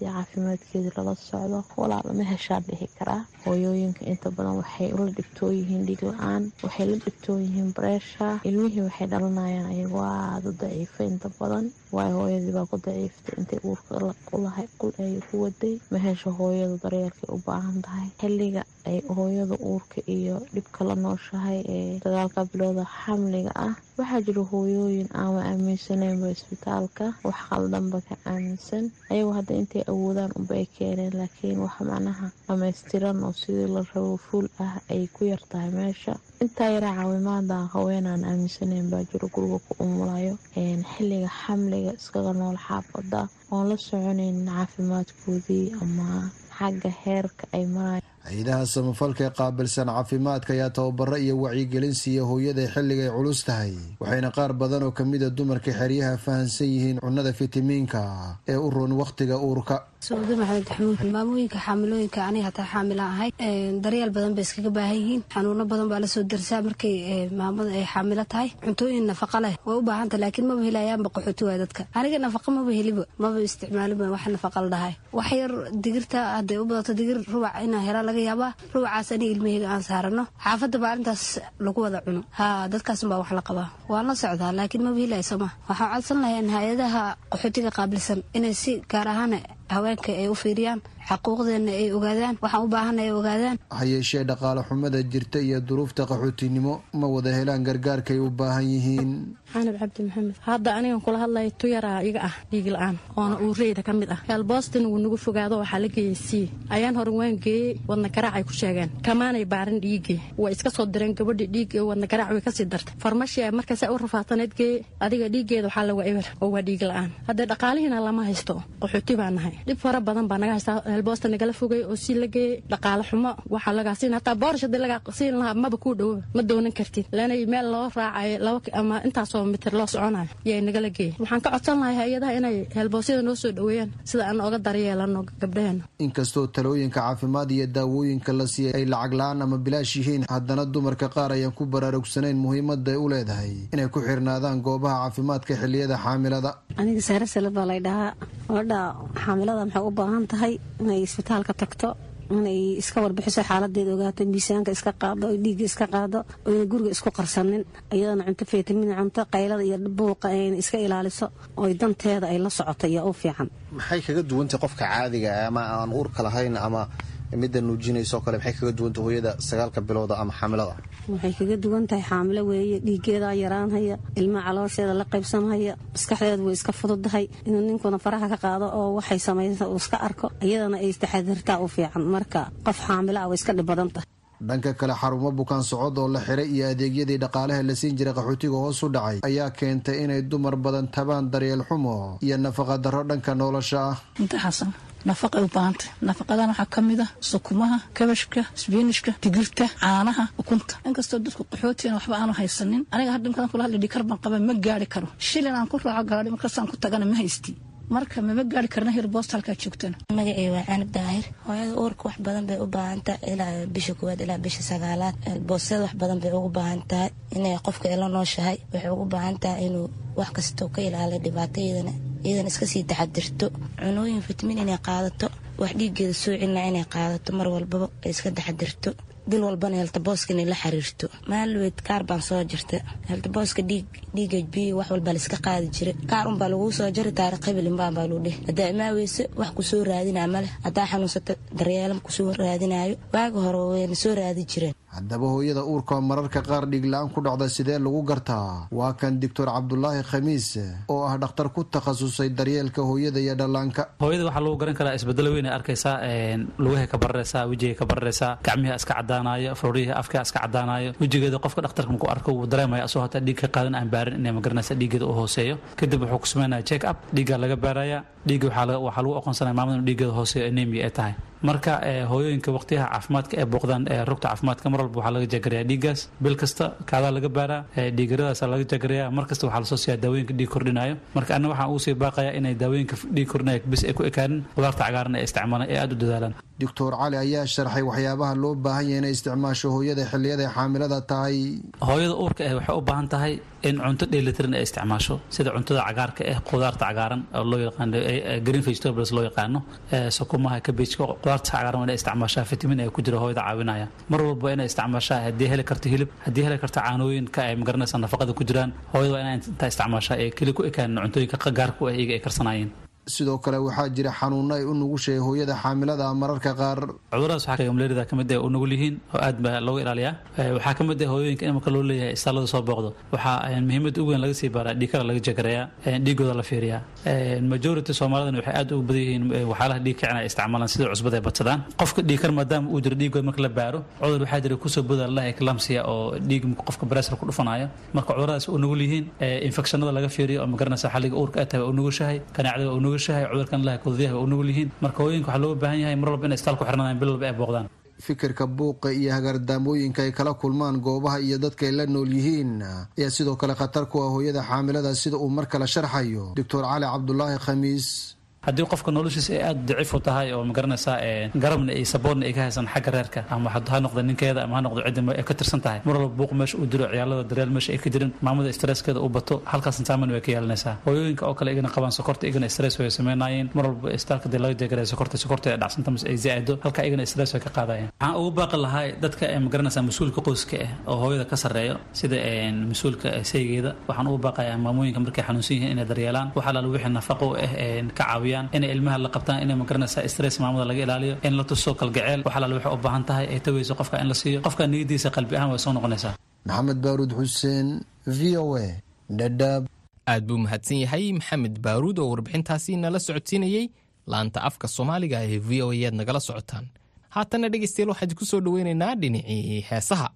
caafimaadkeedii lala socdo walaala ma heshaan dhihi karaa hooyooyinka inta badan waxay ula dhibtoon yihiin dhiig la'aan waxay la dhibtoon yihiin bareesha ilmihii waxay dhalanayaan ayagoo aada u daciifa inta badan. Waayo hooyadii baa ku daciiftay intay uurka qulahay qul ay ku waday. Ma hesho hooyadu daryeelkay u baahan tahay? Xilliga ay hooyada uurka iyo dhibka la nooshahay ee dagaalka bilowda xamliga ah. Waxaa jira hooyooyin aama aaminsaneynba isbitaalka. Wax qaldanba ka aaminsan. Ayagoo hadda intay awoodaan unba ay keeneen laakiin wax macnaha dhamaystiran oo sidii la rabo fuul ah ay ku yartahay meesha. Intaa yaraa caawimaada haweenaan aaminsaneyn baa jiro guriga ku umulayo. Xilliga xamliga iskaga nool xaafada. Oon la soconayn caafimaadkoodii ama xagga heerka ay maraya hay'adaha samafalka ee qaabilsan caafimaadka ayaa tababaro iyo wacyigelin siiya hooyada xilliga ay culus tahay waxayna qaar badan oo kamida dumarka xeryaha fahansan yihiin cunnada fitamiinka ee u roon wakhtiga uurka suudo maxamed axmuud maamooyinka xaamilooyinka aniga hataa xaamila ahay daryeel badan bay iskaga baahan yihiin. Xanuuno badan baa la soo darsaa markay maamada ay xaamilo tahay. Cuntooyin nafaqa leh way u baahanta laakiin maba helayaanba qaxooti waay dadka. Aniga nafaqa maba heliba maba isticmaaliba wax nafaqa la dhahay. Wax yar digirta hadday u badato digir rubac inaa hela laga yaabaa. Rubacaas aniga ilmaheyga aan saarano. Xaafadda baa arrintaas lagu wada cuno. Haa dadkaasun baa wax la qabaa. Waan la socdaa laakiin maba helaya sooma waxaan codsan lahayn hay'adaha qaxootiga qaabilsan inay si gaar ahaan haweenka ay u fiiriyaan xaquuqdeena ay ogaadaan waxaan u baahana ay ogaadaan. Ha yeeshee dhaqaale xumada jirta iyo duruufta qaxootinimo ma wada helaan gargaarkaay u baahan yihiin? Xanab cabdi maxamed hadda anigan kula hadlaya tuyaraa iga ah dhiig la'aan oona uureyda ka mid ah. Heelboostin wuu nagu fogaado waxaa la geeyey sii ayaan hore waan geeyey wadna garaac ay ku sheegeen kamaanay baarin dhiigii way iska soo direen gabadhii dhiig wadna garaac way ka sii dartay. Farmashi markaasa u rafaataneed geeye adiga dhiigeeda waxaa laga eber oo waa dhiig la'aan haddee dhaqaalihiina lama haysto qaxooti baa nahay. Dhib fara badan baa naga haystaa heelboosta nagala fogay oo sii la dhaqaale xumo waxaa lagaa siin hataa boorish haddii lagaa siin lahaa maba kuu dhowo ma doonan kartid. Lanay meel loo raacayo laba ama intaasoo mitir loo soconayo yay nagala geeyey waxaan ka codsan lahay hay'adaha inay heelboosyada noo soo dhoweeyaan sida aan oga daryeelano gabdhaheena inkastoo talooyinka caafimaad iyo daawooyinka la siiyay ay lacag la'aan ama bilaash yihiin haddana dumarka qaar ayaan ku baraarugsanayn muhiimada ay u leedahay inay ku xirnaadaan goobaha caafimaadka xiliyada xaamilada. Aniga saare salad baa lay dhahaa gabadha xaamilada maxay u baahan tahay inay isbitaalka tagto inay iska warbixiso xaaladeeda ogaato miisaanka iska qaado o dhiigga iska qaado oyna guriga isku qarsanin iyadana cunto fitamin cunto qaylada iyo buuqa ayna iska ilaaliso oy danteeda ay la socoto iyo u fiican. Maxay kaga duwantay qofka caadiga ama aan uurka lahayn ama midda nuujinayso kale maxay kaga duwantay hooyada sagaalka bilooda ama xaamilada waxay kaga duwan tahay xaamilo weeye dhiigeedaa yaraanhaya ilmaha caloosheeda la qaybsanhaya maskaxdeedu way iska fududahay. Inuu ninkuna faraha ka qaado oo waxay samaysa uu iska arko iyadana ay istaxadirtaa u fiican. Marka qof xaamilo ah way iska dhib badan tahay. Dhanka kale xarumo bukaan socod oo la xiray iyo adeegyadii dhaqaalaha la siin jiray qaxootiga hoos u dhacay ayaa keentay inay dumar badan tabaan daryeel xumo iyo nafaqa darro dhanka nolosha ah nafaqay u baahantay. Nafaqadan waxaa ka mid ah sukumaha kabashka sbiinishka digirta caanaha ukunta. Inkastoo dadku qaxootigan waxba aanu haysanin aniga hadda kula hadla dhikar baan qaba ma gaari karo. Shilin aan ku raaco gaadhi markaasaan ku tagana ma haysti marka mama gaari karna hirboosta halkaa joogtana? Magacii waa canab daahir. Hooyada uurka wax badan bay u baahantahay ilaa bisha koowaad ilaa bisha sagaalaad. Boosada wax badan bay ugu baahan tahay inay qofka ila nooshahay waxay ugu baahan tahay inuu wax kastoo ka ilaaliyo dhibaatayadana iyadana iska sii taxadirto cunooyin fitamiin inay qaadato wax dhiigeeda soo celinaa inay qaadato mar walbaba ay iska taxadirto bil walbana heltabooska inay la xiriirto. Maalweed kaar baan soo jirta heltabooska dhiig dhiiga biyo wax walbaa laiska qaadi jira kaar unbaa laguu soo jari taariikh hibilimbaan baa luu dheh haddaa imaaweyse wax ku soo raadinaa maleh haddaa xanuunsato daryeelam ku soo raadinayo waaga hore wayna soo raadi jireen haddaba hooyada uurka mararka qaar dhiigla-aan ku dhacda sidee lagu gartaa? Waa kan doctor cabdulaahi khamiis oo ah dhakhtar ku takhasusay daryeelka hooyada iyo dhallaanka. Hooyada waxaa lagu garan karaa isbedelo weyn ay arkaysaa lugahay ka bararaysaa wejiga ka bararaysaa gacmiha iska cadaanayo faruurihii afkaa iska cadaanayo wejigeeda qofka dhakhtarka markuu arko wuu dareemaya asoo hataa dhiig ka qaadan aan baarin inay magaranaysa dhiigeeda u hooseeyo. Kadib wuxuu ku sameynaya check up dhiiggaa laga baaraya dhiigga waxaa lagu aqoonsanaya maamada inu dhiigeeda hooseeyo anemia ay tahay marka hooyooyinka waqtiyaha caafimaadka ee booqdaan rugta caafimaadka mar walba waxaa laga jagarayaa dhiiggaas bil kasta kaadaa laga baaraa dhiigaradaasa laga jagarayaa. Mar kasta waxaa la soo siiyaa daawooyinka dhiig kordhinayo marka anna waxaan ugu sii baaqayaa inay daawooyinka dhiig kordhinayo bis ay ku ekaanin. Qudaarta cagaaran ee isticmaalaan ee aada u dadaalaan doctor cali ayaa sharxay waxyaabaha loo baahan yahay inay isticmaasho hooyada xilliyada xaamilada tahay. Hooyada uurka ah waxay u baahan tahay in cunto dheelitiran ay isticmaasho sida cuntada cagaarka ah qudaarta cagaaran oo loo yaqaano green vegetables loo yaqaano sukumaha kabejka qudaarta cagaaran inay isticmaashaa fitamiin ay ku jira hooyada caawinaya. Mar walba inay isticmaashaa haddii heli karto hilib haddii heli karto caanooyinka ay magaranaysa nafaqada ku jiraan hooyada waa inay intaa isticmaashaa ee keli ku ekaanin cuntooyinka gaarka u ah iyaga ay karsanaayeen sidoo kale waxaa jira xanuuno ay u nugushahay hooyada xaamilada mararka qaar. Cuduradaas waxaa malaarida ka mid ah u nugul yihiin oo aad baa looga ilaaliyaa. Waxaa ka mid ah hooyooyinka in loo leeyahay istaalada soo booqdo. Waxaa muhiimada ugu weyn laga sii baaraa dhiigkara laga jagareeyaa dhiigooda la fiiriyaa. Majority soomaalidana waxay aad ugu badan yihiin waxyaalaha dhiig kicin ay isticmaalaan sida cusbada ay badsadaan. Qofka dhiigkar maadaama uu jiro dhiigooda marka la baaro cudur waxaa jira ku soo boda lalaha eclamsia oo dhiig qofka bareesar ku dhufanayo marka cuduradaas u nugul yihiin infectionada laga fiiriyo oo magaranaysa xalliga uurka waa u nugushahay kanaacdada nugushahay cudurkan laha kudyaha waa u nugul yihiin. Marka hooyinka waxaa looga baahan yahay mar walba inay istaal ku xirnadaan bil walba ay booqdaan. Fikirka buuqa iyo hagaardaamooyinka ay kala kulmaan goobaha iyo dadka ay la nool yihiin ayaa sidoo kale khatar ku ah hooyada xaamilada sida uu mar kale sharxayo. Doctor cali cabdulaahi khamiis haddii qofka noloshiisa ay aada daciif u tahay oo ma garanaysaa garabna iyo saboorna ay ka haysan xagga reerka ama ha noqdo ninkeeda ama ha noqdo cidda ay ka tirsan tahay. Mar walba buuq meesha uu diro ciyaalada daryeel meesha ay ka jirin maamada stresskeeda uu bato halkaas intaaman way ka yeelanaysaa hooyooyinka oo kale igana qabaan sokorta igana stress way sameynayeen. Mar walba istaalka dee laga jeegaraya sokorta sokorta ay dhacsanta mise ay zaaido halka igana stress way ka qaadayeen. Waxaan ugu baaqi lahaa dadka ee ma garanaysaa mas'uulka qoyska ah oo hooyada ka sarreeyo sida mas'uulka saygeeda. Waxaan ugu baaqayaa maamooyinka markay xanuunsan yihiin inay daryeelaan. Waxaa laala wixii nafaqo u ah ka caawiya inay ilmaha la qabtaan inay ma garanaysaa stress maamada laga ilaaliyo in la tuso kalgaceel wax alaal waxay u baahan tahay ay taweyso qofka in la siiyo. Qofka niyadiisa qalbi ahaan way soo noqonaysaa. Maxamed baaruud xuseen v o a dhadhaab aad buu mahadsan yahay maxamed baaruud oo warbixintaasi nala socodsiinayey laanta afka soomaaliga ee v o a aad nagala socotaan. Haatana dhegeystayaal waxaan ku soo dhoweynaynaa dhinacii heesaha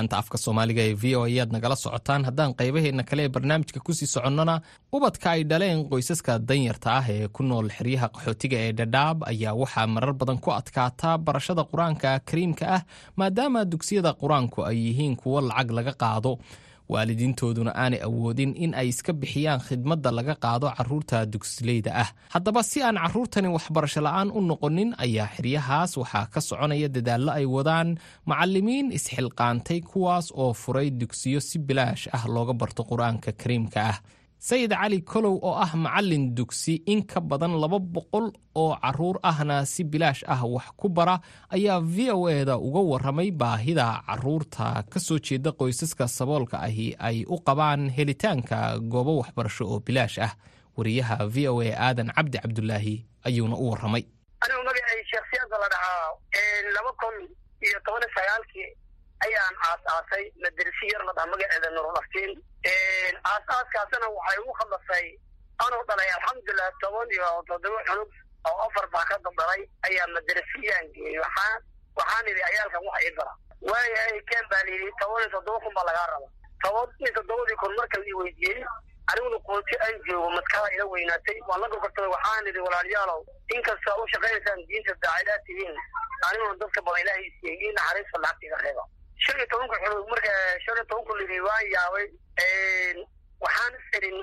la-anta afka soomaaliga ee v o ayaad nagala socotaan. Haddaan qaybaheena kale ee barnaamijka ku sii soconnona ubadka ay dhaleen qoysaska danyarta ah ee ku nool xeryaha qaxootiga ee dhadhaab ayaa waxaa marar badan ku adkaataa barashada qur'aanka kariimka ah maadaama dugsiyada qur'aanku ay yihiin kuwo lacag laga qaado waalidiintooduna aanay awoodin in ay iska bixiyaan khidmadda laga qaado carruurta dugsileyda ah. Haddaba si aan caruurtani waxbarasho la'aan u noqonin ayaa xeryahaas waxaa ka soconaya dadaallo ay wadaan macalimiin isxilqaantay kuwaas oo furay dugsiyo si bilaash ah looga barto qur'aanka kariimka ah sayid cali kolow oo ah macalin dugsi in ka badan laba boqol oo carruur ahna si bilaash ah wax ku bara ayaa v o eda uga waramay baahida carruurta. Ka soo jeeda qoysaska saboolka ahi ay u qabaan helitaanka goobo waxbarasho oo bilaash ah. Wariyaha v o a aadan cabdi cabdulaahi ayuuna u waramay ayaan aas-aasay madarisi yar la dhaha magaceeda nurulaftiin aas-aaskaasna waxay ugu khaldasay anuu dhalay alxamdulilah toban iyo toddoba cunug oo afar baa ka dabdhalay ayaa madarasiyaan geeyey waxaa waxaan idhi ayaalkan waxa ii bara waayahay ken baa layidhi toban iyo toddoba kun baa lagaa raba toban iyo toddobadii kun marka la weydiiyey aniguna qooti aan joogo maskada ila weynaatay. Waan la gorgortamay waxaan idhi walaalayaalow inkasta u shaqaynaysaan diinta daacidaad tihiin aniguna dadka bada ilaahay isiiyey ii naxariista reeba shan iyo tobanka marka shan iyo tobanku lidhi waan yaabay waxaan isidhin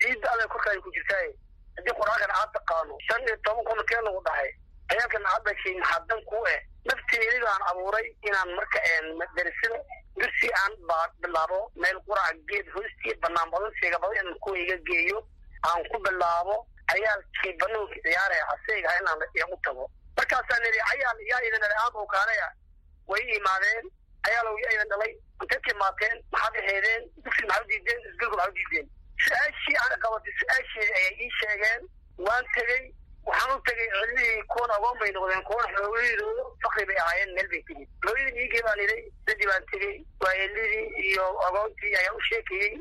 ciidda adag korkaay ku jirtaay haddii qur'aankan aad taqaano shan iyo toban kun lagu dhahay? Ayaalkan aad dhashay maxaa dan kuu eh nafteedigaan abuuray inaan marka madarasada dursi aan bilaabo meel qurac geed hoostii banaan badan seega badan inaan kuwa iga geeyo aan ku bilaabo cayaalkii banaanka ciyaaraya aseyga ha inaan igu tago. Markaasaan idhi cayaal yaa idin aad oo kaalaya way imaadeen cayaalow yaa idin dhalay intay timaateen maxaad aheedeen dugsi maxaa u diideen? Isbilku maxaa u diideen? Su'aashii aan qabatay su'aasheedii ayay ii sheegeen. Waan tegey waxaan u tegay cilmihii kuwan agoon bay noqdeen kuwan xoogahidooda fakri bay ahaayeen meel bay tegey hooyadii iigee baan idhay dadii baan tegey waayeelidii iyo agoontii ayaan u sheekayey.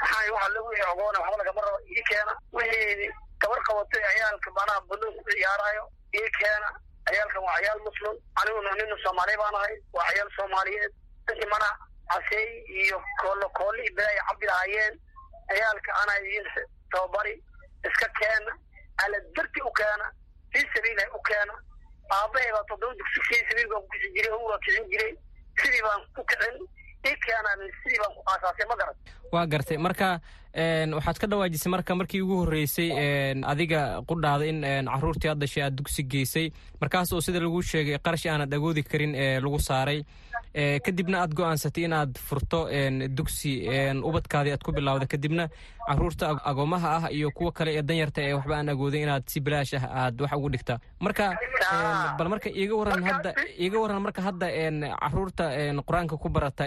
Waxaan waxa la wixii agoona waxba lagama rabo ii keena. Wixii gabar qabatay cayaalka manaha banoon ku ciyaarayo ii keena cayaalkan waa cayaal muslim aniguna nina soomaali baan ahay waa cayaal soomaaliyeed. Mana caseey iyo koolo koolli iyo bela ay cabdi lahaayeen cayaalka anaa idiin tababari iska keena ala darti u keena fii sabiilah u keena. Aabahay baa toddoba dugsi fii sabiil baan ku kisi jiray hum waa kicin jiray. Sidii baan ku kicin ii keenaan sidii baan ku aasaasay ma garan waa gartay. Marka waxaad ka dhawaajisay marka markii ugu horreysay adiga qudhaada in caruurtii aad dhashay aad dugsi geysay. Markaas oo sida lagu sheegay qarash aanad agoodi karin ee lagu saaray kadibna aad go'aansatay inaad furto dugsi ubadkaadii aad ku bilawda kadibna carruurta agoomaha ah iyo kuwa kale ee danyarta ee waxba aan agoodin inaad si bilaash ah aad wax ugu dhigta. Marka bal marka iiga waran hadda iiga waran marka hadda carruurta qur'aanka ku barata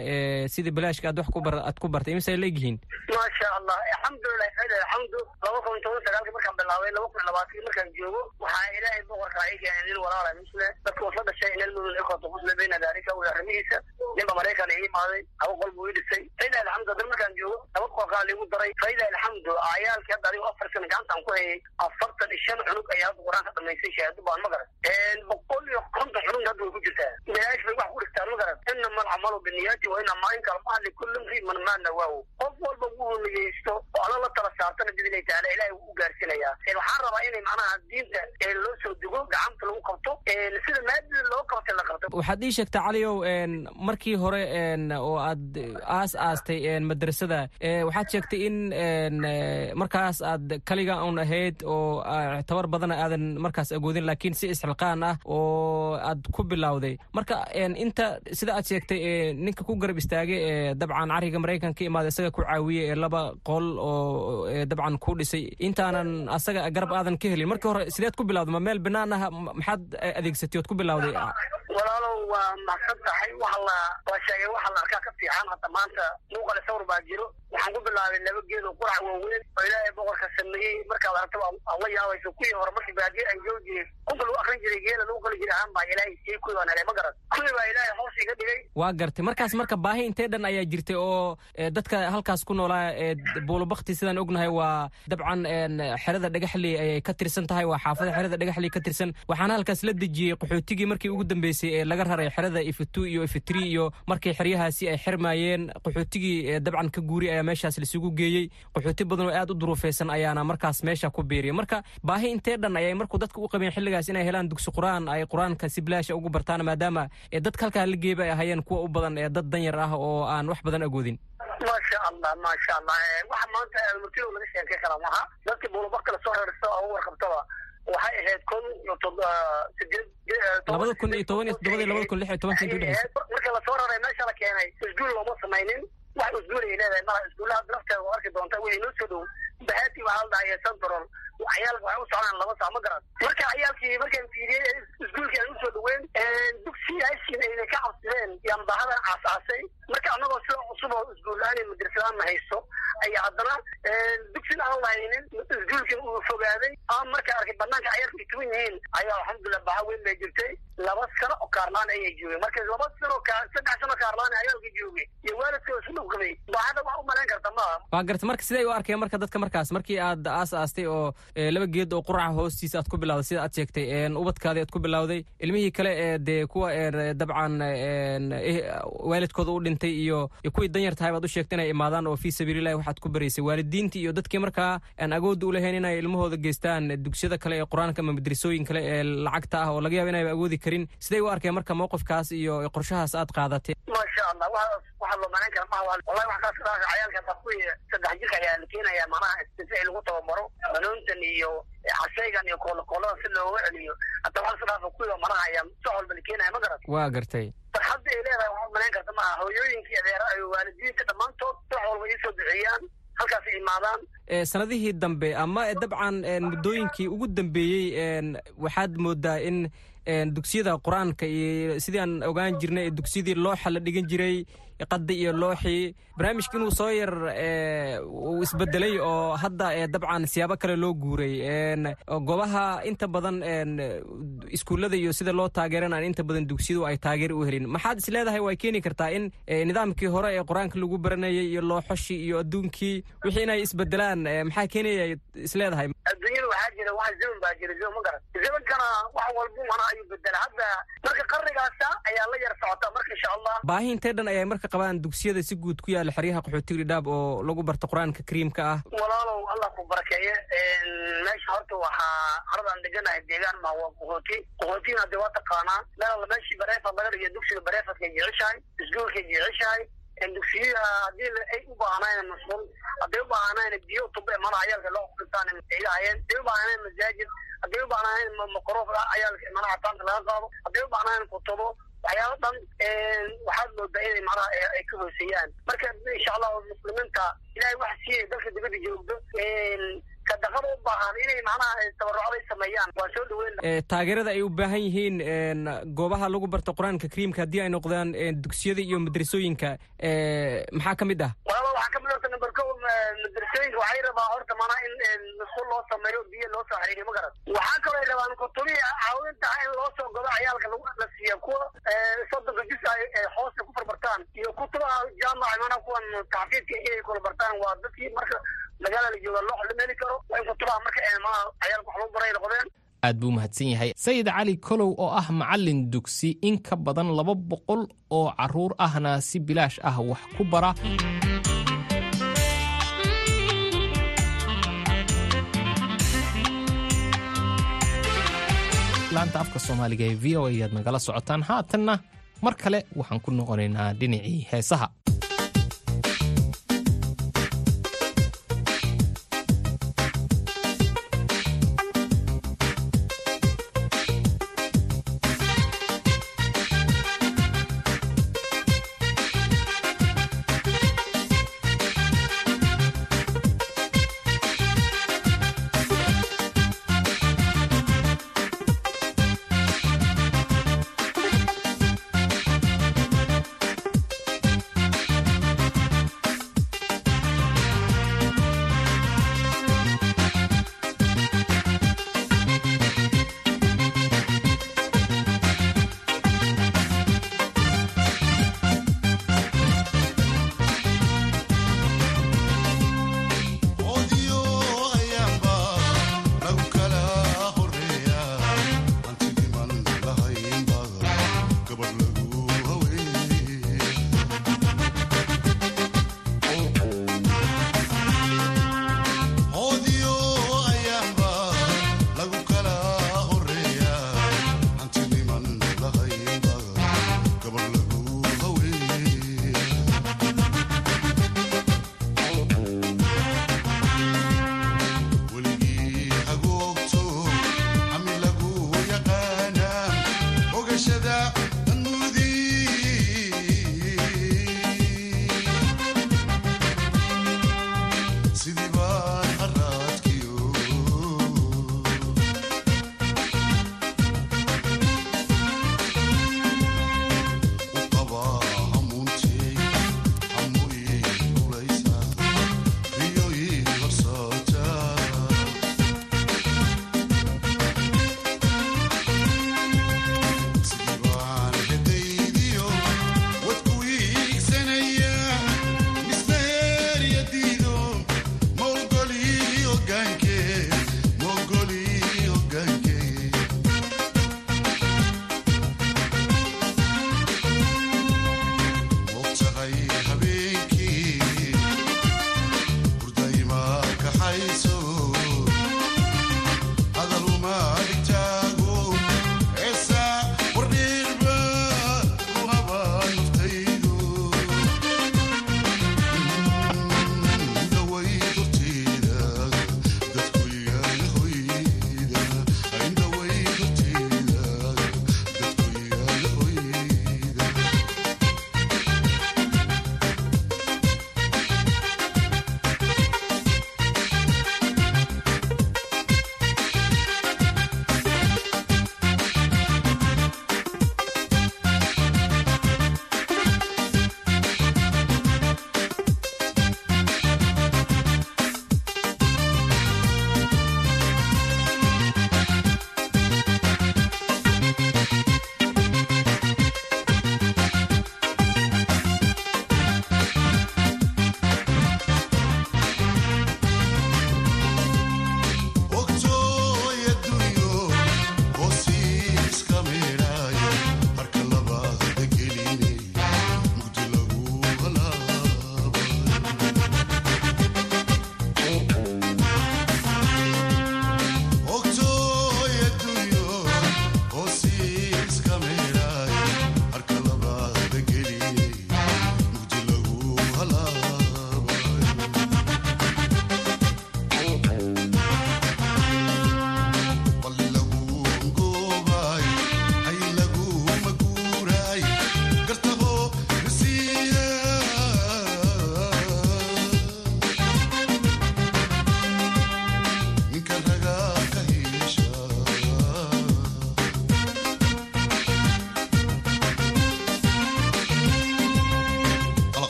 sida bilaashka aad wax aad ku bartay imise ay leegyihiin maasha allah alxamdulilah alxamdu laba kun toban sagaalkii markaan bilaabay laba kun labaatankii markaan joogo waxaa ilaahay boqorka ay keenay nin walaala misle dadka wasla dhashay inal mudun ikota musle bayna daalika uu arrimihiisa ninba maraykan ii imaaday qol buu ii dhisay. Failah alxamdu haddana markaan joogo laba qolkaa liigu daray. Failah alxamdu ayaalkii hadda adigo afar sana gacantaan ku hayay afartan iyo shan cunug ayaa hadda qur'aanka dhamaysay shahaado baan ma garan boqol iyo konton cunug hadda way ku jirtaa. Bilaash bay wax ku dhigtaan ma garan inama alcamalu biniyaati wa inama inkalmaa likulli mri man maa nawaahu qof walba wuu niyeysto oo alla la tala saartana bidilay taala ilahay wuu u gaarsiinayaa. Waxaan rabaa inay macnaha diinta loo soo dego gacanta lagu qabto. Sida maadada loo qabtay la qabto waxaad ii sheegtaa caliow markii hore oo aad aas aastay madrasada waxaad sheegtay in markaas aad kaliga un ahayd oo tabar badana aadan markaas agoodin laakiin si isxilqaan ah oo aad ku bilowday. Marka inta sida aad sheegtay ninka ku garab istaagay dabcan cariga maraykan ka imaada isaga ku caawiyey ee laba qol oo dabcan ku dhisay. Intaanan asaga garab aadan ka helin. Markii hore sideed ku bilawday ma meel banaan ah maxaad adeegsatay ood ku walaalow waa sheegay waxa la arkaa ka fiican. Hadda maanta muuqale sawir baa jiro. Waxaan ku bilaabay laba geed oo qurac waaweyn. Oo ilaahay boqorka sameeyey. Markaad aragto aad la yaabayso kuwii hore markii baadiye joogi jireen. Kunka lagu akrin jiray geela lagu qali jiray ahaan baa ilaahay siiyey kuwii baan ma garan. Kuwii baa ilaahay hoos iga dhigay? Waa gartay. Markaas marka baahi intee dhan ayaa jirtay oo eh, dadka halkaas ku noolaa ee buulabakti sidaan ognahay waa dabcan een, xerada dhagaxley ayay ka tirsan tahay waa xaafada xerada dhagaxley ka tirsan. Waxaana halkaas la dejiyey qaxootigii markii ugu dambeysay ee laga raray xerada ifitu iyo ifitri iyo markii xeryahaasi ay xirmayeen qaxootigii ee dabcan ka guuri ayaa meeshaas laisugu geeyey. Qaxooti badan oo aad u duruufaysan ayaana markaas meesha ku biiriyay marka baahi intee dhan ayay markuu dadka u qabeen xilligaas inay helaan dugsi qur'aan ay qur'aanka si bilaasha ugu bartaan maadaama ee dadka halkaa la geeba ay ahayeen kuwa u badan ee dad danyar ah oo aan wax badan agoodin. Maasha allah maasha allah Eh, waxa maanta almutilo laga sheekay kara maha? Dadkii buulabakka la soo rarista oo u warqabtaba waxay ahayd kun ah, eh, labada kun iyo toban iyo toddobada iyo labada kun lix iyo tobanka intii udhexeysay marka la soo raray meesha la keenay isguul looma samaynin wax isguul ay leedahay malaha isguulaha nafteeda waa arki doonta wixii noo soo dhow bahati waxaa la dhahay central ciyaalka waxay u socdaan laba saa ma garan marka ciyaalkii markaan fiiriyey isguulkii aan u soo dhaweyn dugsiyaashiin ayna ka cabsideen yaan bahadan aasaasay marka annagoo sida cusub oo isguul-aan iyo madrasadaan ma haysto ayaa haddana dugsin aan lahaynin isguulkii uu fogaaday ama marka arkay banaanka ciyaalka ay tuban yihiin ayaa alxamdulilah baha weyn bay jirtay laba sano oo kaarlaan ayay joogeen marka laba sano saddex sano kaarlaan ciyaalka joogay iyo waalidkooda isu dhowgamay bahada wax u malayn karta maaha waa gartay marka siday u arkeen marka dadka markaas markii aad aas aastay oo laba geed oo quraca hoostiisa aad ku bilawday sida aad sheegtay ubadkaadii aad ku bilawday ilmihii kale ee dee kuwa dabcan waalidkooda u dhintay iyo kuwii danyar baad u sheegtay inay imaadaan oo fii sabiilillahi waxaad ku baraysay waalidiintii iyo dadkii markaa aan agoodda u lahayn inay ilmahooda geystaan dugsiyada kale ee qur'aanka ama madrasooyin kale ee lacagta ah oo laga yaabo inayba awoodi karin. Siday u arkeen marka mowqifkaas iyo qorshahaas aad qaadatay maasha allah wa waxaa loo malayn kara maha wallahi wax kaas kadhaasa cayaalka hata kuwii saddex jirka ayaa la keenaya manaha lagu tababaro banoontan iyo caseygan iyo koolokoolada si looga celiyo. Hata waxaa kadhaasa kuwii manaha ayaa sox walba la keenaya ma garat waa gartay. Farxadda ay leedahay waxaa malayn karta maha hooyooyinkii adeera iyo waalidiinta dhammaantood sox walba iisoo duceeyaan halkaas ay imaadaan. Sanadihii dambe ama dabcan muddooyinkii ugu dambeeyey waxaad moodaa in dugsiyada qur'aanka iyo sidii aan ogaan jirnay ee dugsiyadii looxa la dhigan jiray qadi iyo looxii barnaamijka inuu soo yar eh, isbedelay oo hadda eh, dabcan siyaabo kale loo guuray goobaha inta badan iskuullada iyo sida loo taageeran aan inta badan dugsiyadu ay taageer u helin. Maxaad is leedahay way keeni kartaa in eh, nidaamkii hore ee qur'aanka lagu baranayay iyo looxoshii iyo adduunkii wixii inay isbedelaan maxaa keenaya is leedahay? Adduunyada waxaa jira wax zaman baa jira zaman ma garan. Zamankana wax walbu mana ayuu bedela hadda marka qarnigaasa ayaa la yar socota marka insha allah. Baahi intee dhan ayay marka qabaan dugsiyada si guud ku yaalla xeryaha qaxootiga dhadhaab oo lagu barto qur'aanka kariimka ah. Walaalow allah ku barakeeye meesha horta waxaa haradaan deganahay deegaan ma waa qaxooti. Qaxootina hadee waa taqaanaa meel meeshii bareefad laga dhigayo dugsiga bareefadkay jeceshahay iskuulkay jeceshahay dugsiyada haddii la- ay u baahnayn masquul hadday u baahnayn biyo tuba mana cayaalka loo qristaan ay lahayeen hadday u baahnayn masaajid hadday u baahnayn maqroof cayaalka mana cataanta laga qaado hadday u baahnayn kutubo waxyaalo dhan waxaad moodaa inay macnaha ay- ka hooseeyaan. Marka insha allah muslimiinta ilahay wax siiyay dalka dibadda joogdo sadaqada u baahan inay macnaha tabarucday sameeyaan. Waa soo dhaweyn Eh, taageerada ay u baahan yihiin een, goobaha lagu barto qur'aanka kariimka haddii ay noqdaan een, dugsiyada iyo madrasooyinka eh, maxaa ka mid ah? Walaalo waxaa ka mid horta number ko madrasooyinka. Waxay rabaa horta maanaa in masquul loo sameeyo biyo loo soo xiriiriyo ma garan waxaa kaloo ay rabaan kutubihi caawinta ah in loo soo godo ciyaalka lagu la siiya kuwa eh, soddonka jis ay hoosta ku farbartaan iyo kutubaha jaamaca maanaa kuwan taxfiidka inay kula bartaan. Waa dadkii marka magaalada la jooga loo xalimeli karo kutubaha marka ciyaalka wax lagu baray noqdeen aad buu mahadsan yahay. Sayid cali kolow oo ah macallin dugsi in ka badan laba boqol oo carruur ahna si bilaash ah wax ku bara. Laanta afka soomaaliga ee v o a ayaad nagala socotaan. Haatanna mar kale waxaan ku noqonaynaa dhinacii heesaha